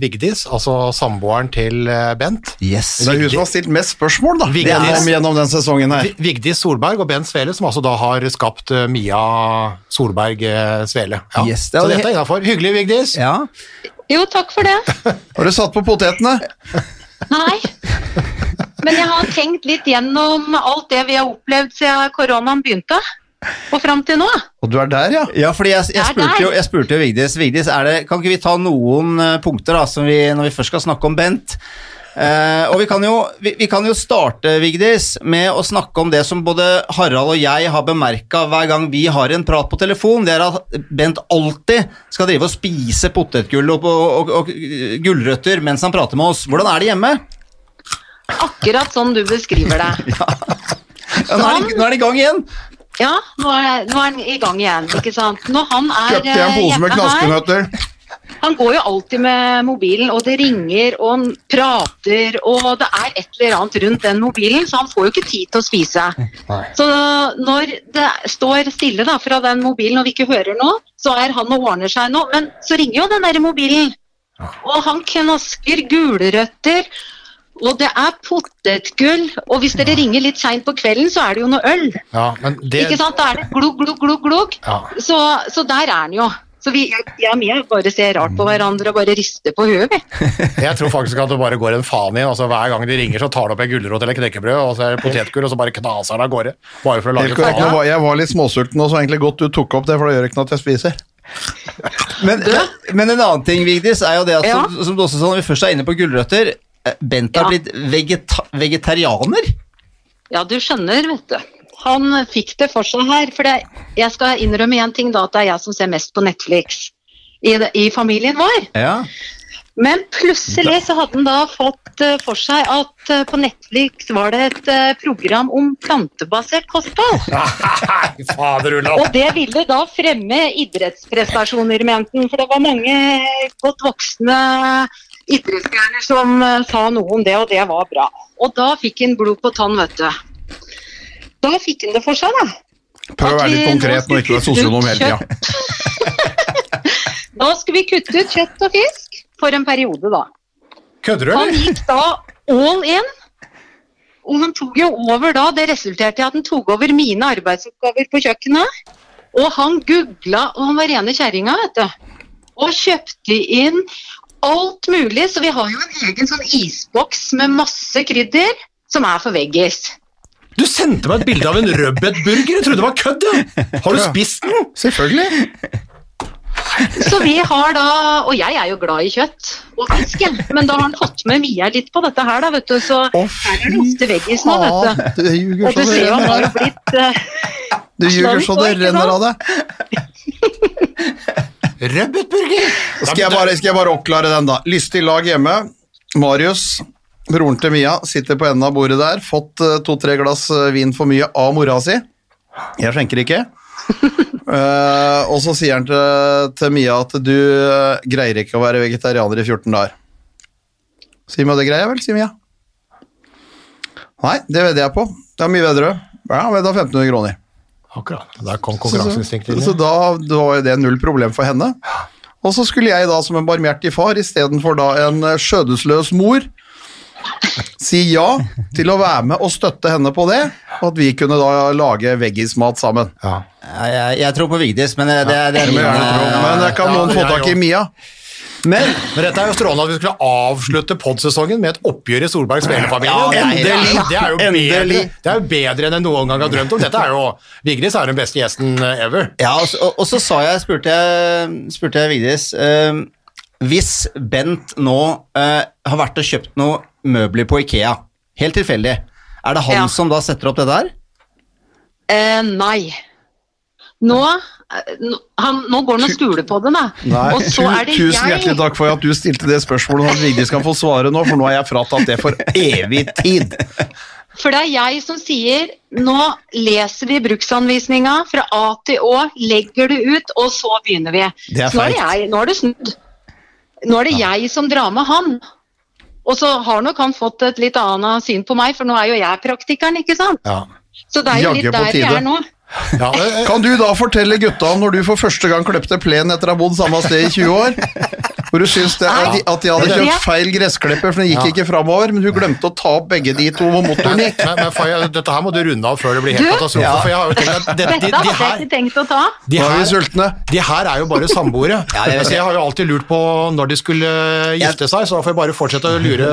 Vigdis, altså samboeren til eh, Bent. Yes. Det er hun som har stilt mest spørsmål da, Vigdis. gjennom, gjennom den sesongen her. Vigdis Solberg og Bent Svele, som altså da har skapt eh, Mia Solberg eh, Svele. Ja. Yes, det Så dette er innafor. Hyggelig, Vigdis. Ja. jo, takk for det. <laughs> Har du satt på potetene? <laughs> Nei. Men jeg har tenkt litt gjennom alt det vi har opplevd siden koronaen begynte, og fram til nå. Og du er der, ja. Ja, fordi jeg, jeg, spurte jo, jeg spurte jo Vigdis, Vigdis er det, kan ikke vi ta noen eh, punkter da, som vi, når vi først skal snakke om Bent? Eh, og vi kan, jo, vi, vi kan jo starte, Vigdis, med å snakke om det som både Harald og jeg har bemerka hver gang vi har en prat på telefon, det er at Bent alltid skal drive og spise potetgull og, og, og, og gulrøtter mens han prater med oss. Hvordan er det hjemme? Akkurat sånn du beskriver det. <laughs> Ja, nå, er det, nå er det i gang igjen. Ja, nå er, nå er han i gang igjen, ikke sant. Når han er Kjøpte en eh, pose med knaskenøtter. Han går jo alltid med mobilen, og det ringer, og han prater, og det er et eller annet rundt den mobilen, så han får jo ikke tid til å spise. Så når det står stille da, fra den mobilen, og vi ikke hører noe, så er han og ordner seg nå, men så ringer jo den der mobilen. Og han knasker gulrøtter, og det er potetgull, og hvis dere ringer litt seint på kvelden, så er det jo noe øl. Ja, men det, Ikke sant? Da er det glugg, glugg, glugg, glugg. Ja. Så, så der er den jo. Så vi, jeg, og Mia bare ser rart på hverandre og bare rister på huet, vi. <laughs> Jeg tror faktisk at det bare går en faen i. altså Hver gang de ringer, så tar de opp en gulrot eller knekkebrød og så er det potetgull, og så bare knaser det av gårde. Bare for å lage faen. Jeg, Jeg var litt småsulten, og så egentlig godt du tok opp det, for det gjør ikke noe at jeg spiser. Men, men en annen ting, Vigdis, er jo det at Ja. som, som du også sa når vi først er inne på gulrøtter Bent har Ja. blitt vegeta vegetarianer. Ja, du skjønner, vet du. Han fikk det for seg her. For det, jeg skal innrømme én ting, da, at det er jeg som ser mest på Netflix i, i familien vår. Ja. Men plutselig så hadde han da fått eh, for seg at eh, på Netflix var det et eh, program om plantebasert kosthold. <laughs> Fader Ulla. Og det ville da fremme idrettsprestasjoner, mente han. For det var mange godt voksne idrettsstjerner som eh, sa noe om det, og det var bra. Og da fikk han blod på tann, vet du. Da fikk han det for seg, da. Prøv å være litt konkret nå når ikke du er sosionom hele tida. <laughs> Da skulle vi kutte ut kjøtt og fisk for en periode, da. Kødder du, eller? Han gikk da all in. Og han tok jo over da, det resulterte i at han tok over mine arbeidsoppgaver på kjøkkenet. Og han googla, og han var rene kjerringa, vet du. Og kjøpte inn alt mulig, så vi har jo en egen sånn isboks med masse krydder som er for veggis. Du sendte meg et bilde av en rødbetburger. Jeg trodde det var kødd. ja. Har du spist den? Selvfølgelig. Så vi har da, og jeg er jo glad i kjøtt og fisk, men da har han fått med Mia litt på dette her, da, vet du. Så Å, her er det ofte veggis nå, vet du. Og så du det ser jo han renner har blitt eh, Du ljuger så det renner av deg. Rødbetburger! Skal jeg, bare, skal jeg bare oppklare den, da. Lystig lag hjemme. Marius, broren til Mia, sitter på enden av bordet der. Fått eh, to-tre glass eh, vin for mye av mora si. Jeg skjenker ikke. uh, <laughs> og så sier han til, til Mia at du greier ikke å være vegetarianer i 14 dager. Sier Mia det greier jeg vel, sier Mia. Nei, det vedder jeg på. Det er mye bedre. Ja, vedda 1500 kroner. Akkurat. Der kom konkurranseinstinktet inn. Så da, da var jo det null problem for henne. Og så skulle jeg da som en barmhjertig far, istedenfor da en eh, skjødesløs mor, si ja til å være med og støtte henne på det, og at vi kunne da lage veggismat sammen. Ja. Ja, jeg, jeg tror på Vigdis, men det, det, det er Det må jeg gjerne tro, min, Men det kan Ja, noen få tak i. Mia. Men Men dette er jo strålende at vi skulle avslutte podsesongen med et oppgjør i Solbergs Ja, det er- Endelig! Det er jo bedre, det er jo bedre enn jeg noen gang har drømt om. Dette er jo, Vigdis er den beste gjesten eh, ever. Ja, og, så- og, så sa jeg, spurte jeg, spurte jeg Vigdis eh, Hvis Bent nå eh, har vært og kjøpt noe møbler på Ikea, helt tilfeldig, er det han Ja. som da setter opp det der? eh, Nei. Nå- han, nå går han og skuler på det, da. Nei, og så er det tusen jeg hjertelig takk for at du stilte det spørsmålet, og at Vigdis kan få svare nå, for nå har jeg fratatt det for evig tid. For det er jeg som sier nå leser vi bruksanvisninga fra A til Å, legger det ut, og så begynner vi. Det er så nå er, jeg, nå er det snudd. Nå er det jeg som drar med han. Og så har nok han fått et litt annet syn på meg, for nå er jo jeg praktikeren, ikke sant? Ja. Så det er jo litt der vi er nå. Ja, <laughs> Kan du da fortelle gutta om når du for første gang kløpte plen etter å ha bodd samme sted i 20 år? Hvor du syns det, at, de, at de hadde kjøpt feil gressklipper, for den gikk Ja. ikke framover, men du glemte å ta opp begge de to hvor motoren gikk. men, men for, dette her må du runde av før det blir helt Du? katastrofe. Ja. For jeg har jo tenkt at det, de, Dette de, hadde jeg her, ikke tenkt å ta. de, er her, de her er jo bare samboere. <laughs> Ja, jeg altså, har jo alltid lurt på når de skulle gifte seg, så da får jeg bare fortsette å lure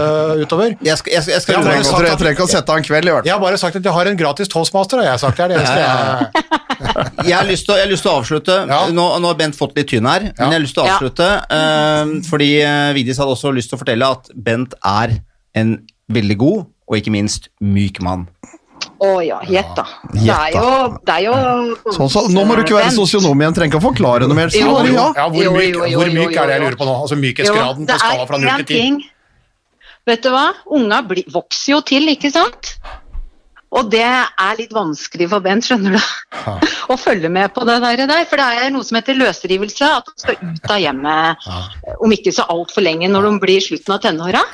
utover. Jeg skal, jeg skal, jeg skal Jeg trenger, ikke- trenger ikke å sette av en kveld, i hvert Jeg har bare sagt at jeg har en gratis toastmaster, har jeg sagt. Det er det eneste jeg jeg har lyst til, å- jeg har lyst til å avslutte. Ja. Nå, nå har Bent fått litt tynn her, Ja. men jeg har lyst til å Ja. avslutte. Eh, fordi Vidis Vigdis hadde også lyst til å fortelle at Bent er en veldig god, og ikke minst myk mann. Å ja, gjett da. Det er jo, det er jo Sånn, så, nå må du ikke være sosionom igjen, trenger ikke å forklare noe mer. Så, Jo, jo. ja. Ja, hvor myk, hvor myk er det jeg lurer på nå? Altså mykhetsgraden på skala fra er 0 til 10. Vet du hva? Unga bli, vokser jo til, ikke sant? Og det er litt vanskelig for Bent, skjønner du. <laughs> Å følge med på det der. For det er noe som heter løsrivelse. At de skal ut av hjemmet om ikke så altfor lenge, når de blir slutten av tenåra.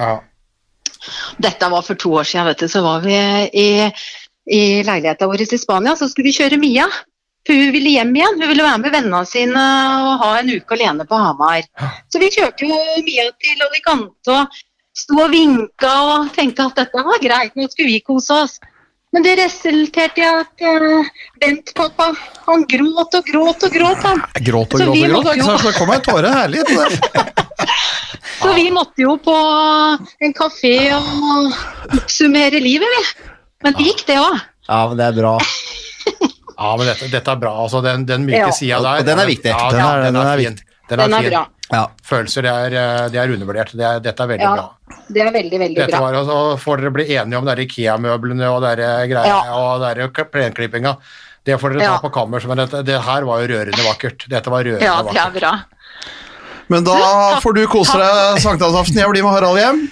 Dette var for to år siden, vet du. Så var vi i, i leiligheta vår i Spania, så skulle vi kjøre Mia. Hun ville hjem igjen. Hun ville være med vennene sine og ha en uke alene på Hamar. Så vi kjørte jo Mia til Alicante og sto og vinka og tenkte at dette var greit, nå skulle vi kose oss. Men det resulterte i at eh, Bent pappa, han gråt og gråt og gråt. Han. Gråt og Så gråt og gråt. ikke sant? Så det kommer en tåre. Herlig. <laughs> Så vi måtte jo på en kafé og oppsummere livet, vi. Men det gikk, det òg. Ja, men det er bra. <laughs> Ja, men dette, dette er bra. Altså, den, den myke Ja. sida der og den er viktig. Ja, Den er- den den er er fin. Den er, Den er bra. Ja. Følelser, det er, eh, det er undervurdert. Det er, dette er veldig Ja, bra. det er veldig, veldig Dette bra. var, får dere bli enige om Ikea-møblene og dere der Ja. og dere der plenklippinga. Det får dere ta Ja. på kammers, men dette, det her var jo rørende vakkert. Dette var rørende Ja, det er vakkert. bra. Men da får du kose deg sankthansaften. Jeg blir med Harald hjem.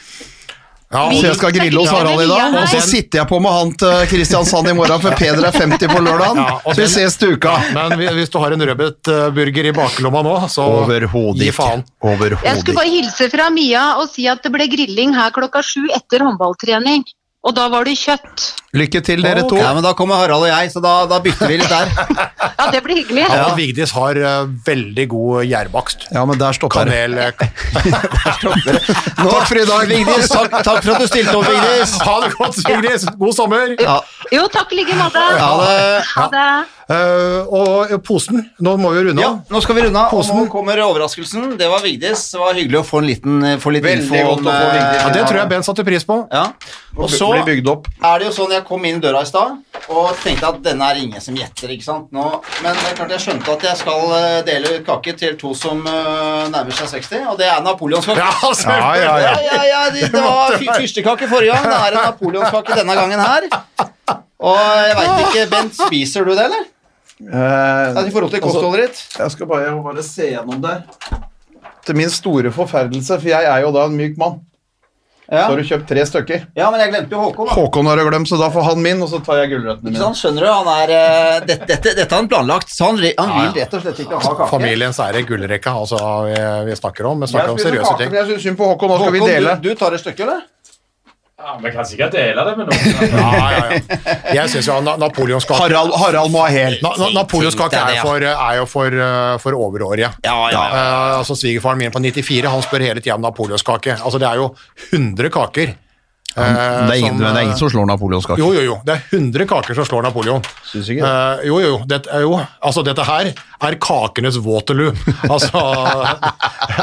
Ja, Så jeg skal grille hos Harald i dag. Og så sitter jeg på med han til Kristiansand i morgen, for Peder er 50 på lørdagen. Ja, vi ses til uka. Men hvis du har en rødbetburger i baklomma nå, så Overhodet gi ikke. faen. Jeg skulle ikke. bare hilse fra Mia og si at det ble grilling her klokka sju etter håndballtrening. Og da var det kjøtt. Lykke til, dere to. Ja, men da kommer Harald og jeg, så da, da bytter vi litt der. <laughs> Ja, det blir hyggelig. Ja. og Vigdis har uh, veldig god gjærbakst. Ja, men der stopper det. Kanel eh, <laughs> Takk for i dag. Vigdis, takk, takk for at du stilte opp, Vigdis. Ha det godt, Vigdis! God sommer! Ja, Jo, takk i like måte. ha det. Ha det. Eh, og posen, nå må vi runde Ja, av. nå skal vi runde av, og Posen. nå kommer overraskelsen. Det var Vigdis. Det var hyggelig å få, en liten, få litt Veldig info godt å få eh, Ja, det tror jeg Ben satte pris på. Ja. Og så er det jo sånn, jeg kom inn døra i stad og tenkte at denne er ingen som gjetter, ikke sant? Nå, men det er klart jeg skjønte at jeg skal eh, dele ut kake til to som uh, nærmer seg 60, og det er napoleonskake. <laughs> Ja, Ja, ja, Ja, ja, ja, det, <laughs> det var fy- fyrstekake forrige gang. Det er en napoleonskake denne gangen her. Og jeg veit ikke, Bent, spiser du det, eller? Eh, I forhold til altså, kostholdet ditt? Jeg skal bare, jeg må bare se gjennom der. Til min store forferdelse, for jeg er jo da en myk mann, Ja. så har du kjøpt tre stykker. ja, men jeg glemte jo Håkon, da. Håkon har jeg glemt, så da får han min, og så tar jeg gulrøttene mine. Sånn, skjønner du? Han er, eh, dette, dette, dette har han planlagt, så han, han vil rett og slett ikke ha kake. Familiens ære, gullrekka, altså vi, vi snakker om. Vi snakker om seriøse kake, ting. men jeg syns synd på Håkon. Nå skal vi dele. Du, du tar et stykke, eller? Ja, Vi kan sikkert dele det med noen. <laughs> Ja, ja, ja. Jeg syns jo na napoleonskake Harald, Harald må ha helt na, na, Napoleonskake er, for, er jo for, eh, for overårige. Ja, ja, Eh, altså Svigerfaren min på 94 han spør hele tida om napoleonskake. Altså Det er jo 100 kaker. Eh, Det er ingen, som, men det er eh, ingen som slår napoleonskake. Jo, jo, jo. Det er 100 kaker som slår Napoleon. Syns ikke det. Eh, jo, jo, jo. Dette, jo. Altså, dette her er kakenes Waterloo. <laughs> Altså,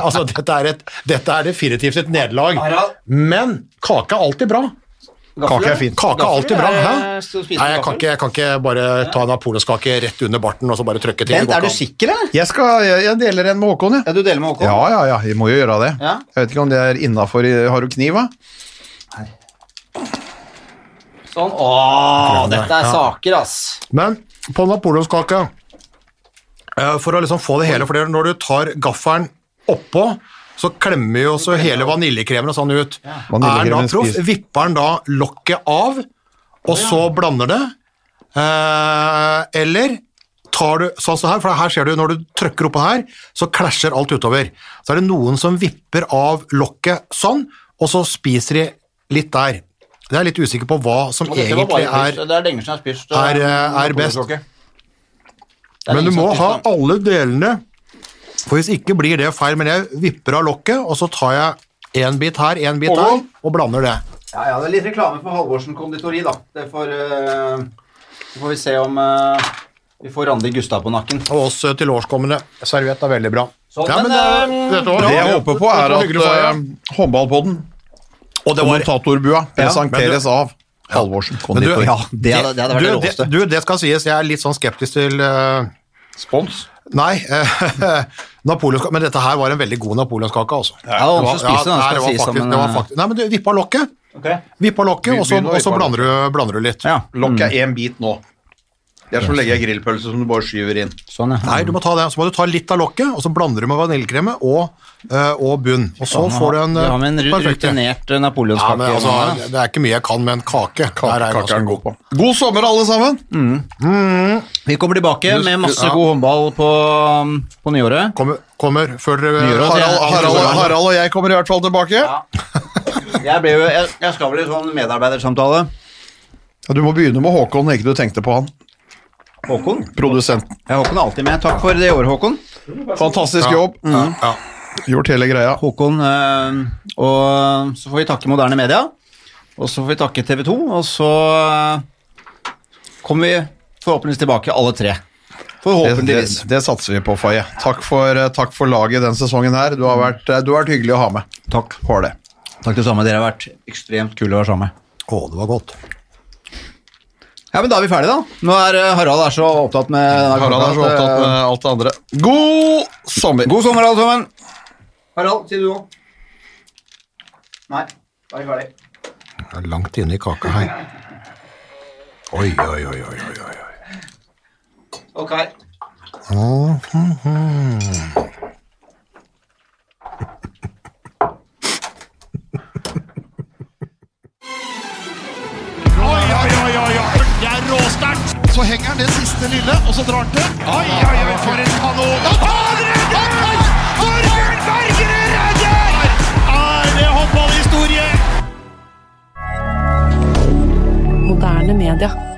altså dette, er et, dette er definitivt et nederlag. Men kake er alltid bra. Kake er fint. Kake er alltid bra. Nei, jeg kan, ikke, jeg kan ikke bare ta en napoleonskake rett under barten og så bare trykke til. Bent, er du sikker, eller? Jeg, skal, jeg, jeg deler en med Håkon, jeg. Ja, du deler med Håkon? Ja, ja, ja, vi må jo gjøre det. Ja. Jeg vet ikke om det er innafor Har du kniv, da? Sånn. Åh, dette er saker, ass. Men på napoleonskake, eh, for å liksom få det hele, for når du tar gaffelen oppå, så klemmer jo også hele vaniljekremen og sånn ut. Er da proff, vipper den da lokket av, og så blander det, eh, eller tar du, sånn som her, for her ser du, når du trykker oppå her, så klasjer alt utover. Så er det noen som vipper av lokket sånn, og så spiser de litt der. Det er litt usikker på hva som egentlig er. Det er lenge siden jeg har spist er, eh, er best. Men du må ha alle delene, for hvis ikke blir det feil. Men jeg vipper av lokket, og så tar jeg en bit her, en bit der, og blander det. Ja, ja, det er litt reklame for Halvorsen konditori, da. Det får, uh, får vi se om uh, vi får Randi Gustav på nakken. Og oss tilårskommende. til årskommende. Serviett er veldig bra. Så, ja, men men, det, det, Det jeg håper på, er at uh, håndballpodden, Og det var kommentatorbua, presenteres men av Halvorsen Men du, ja, det hadde, det hadde vært du, det råeste. du, det skal sies, jeg er litt sånn skeptisk til uh, Spons. Nei, <laughs> napoleonskake, men dette her var en veldig god napoleonskake, altså. Ja, det var skal det var sies, faktisk, men, det var eh, faktisk, Nei, men du vippa lokket, Okay. vippa lokket, og så, blander, du, blander du litt. Ja, Lokk er én bit nå. Det er som å legge ei grillpølse som du bare skyver inn. sånn, ja. Nei, du må ta det. Så må du ta litt av lokket, og så blander du med vaniljekreme og, eh, og bunn. Og så får du en eh, har med en perfekt rutinert napoleonskake. ja, men altså. Det er ikke mye jeg kan med en kake. Der er Kake er god god. på. God sommer, alle sammen! Vi kommer tilbake med masse god håndball på, på nyåret. Kommer, kommer før dere Nyåret, Harald, Harald, Harald og jeg kommer i hvert fall tilbake. Jeg, ble jeg, jeg skal vel i sånn medarbeidersamtale. Ja, Du må begynne med Håkon, ikke du tenkte på han. Håkon? Produsenten. Ja, Håkon er alltid med. Takk for det året, Håkon. Fantastisk jobb. Ja, ja. Gjort hele greia. Håkon, øh, og så får vi takke moderne media. Og så får vi takke TV 2, og så eh, kommer vi forhåpentligvis tilbake alle tre. Det, det, Forhåpentligvis. det satser vi på, Faye. Takk for, eh, takk for laget den sesongen her. Du har vært, du har vært hyggelig å ha med. Takk. For det. Takk det samme. Dere har vært ekstremt kule å være sammen med. Å, det var godt. Ja, men Da er vi ferdige, da. Nå er eh, Harald er så opptatt med denne Harald er så at, opptatt med eh, alt det andre. God sommer! God sommer, alle sammen. Harald, sier du òg. Nei, da er vi ferdig. Det er langt inne i kaka her. Oi, oi, oi, oi, oi, oi. Ok. Mhm. råsterkt. Så henger han det siste lille, og så drar han til. Oi, oi, oi, for en kanon! Da tar redder! Torbjørn Bergerud redder! Er det håndballhistorie? Moderne media.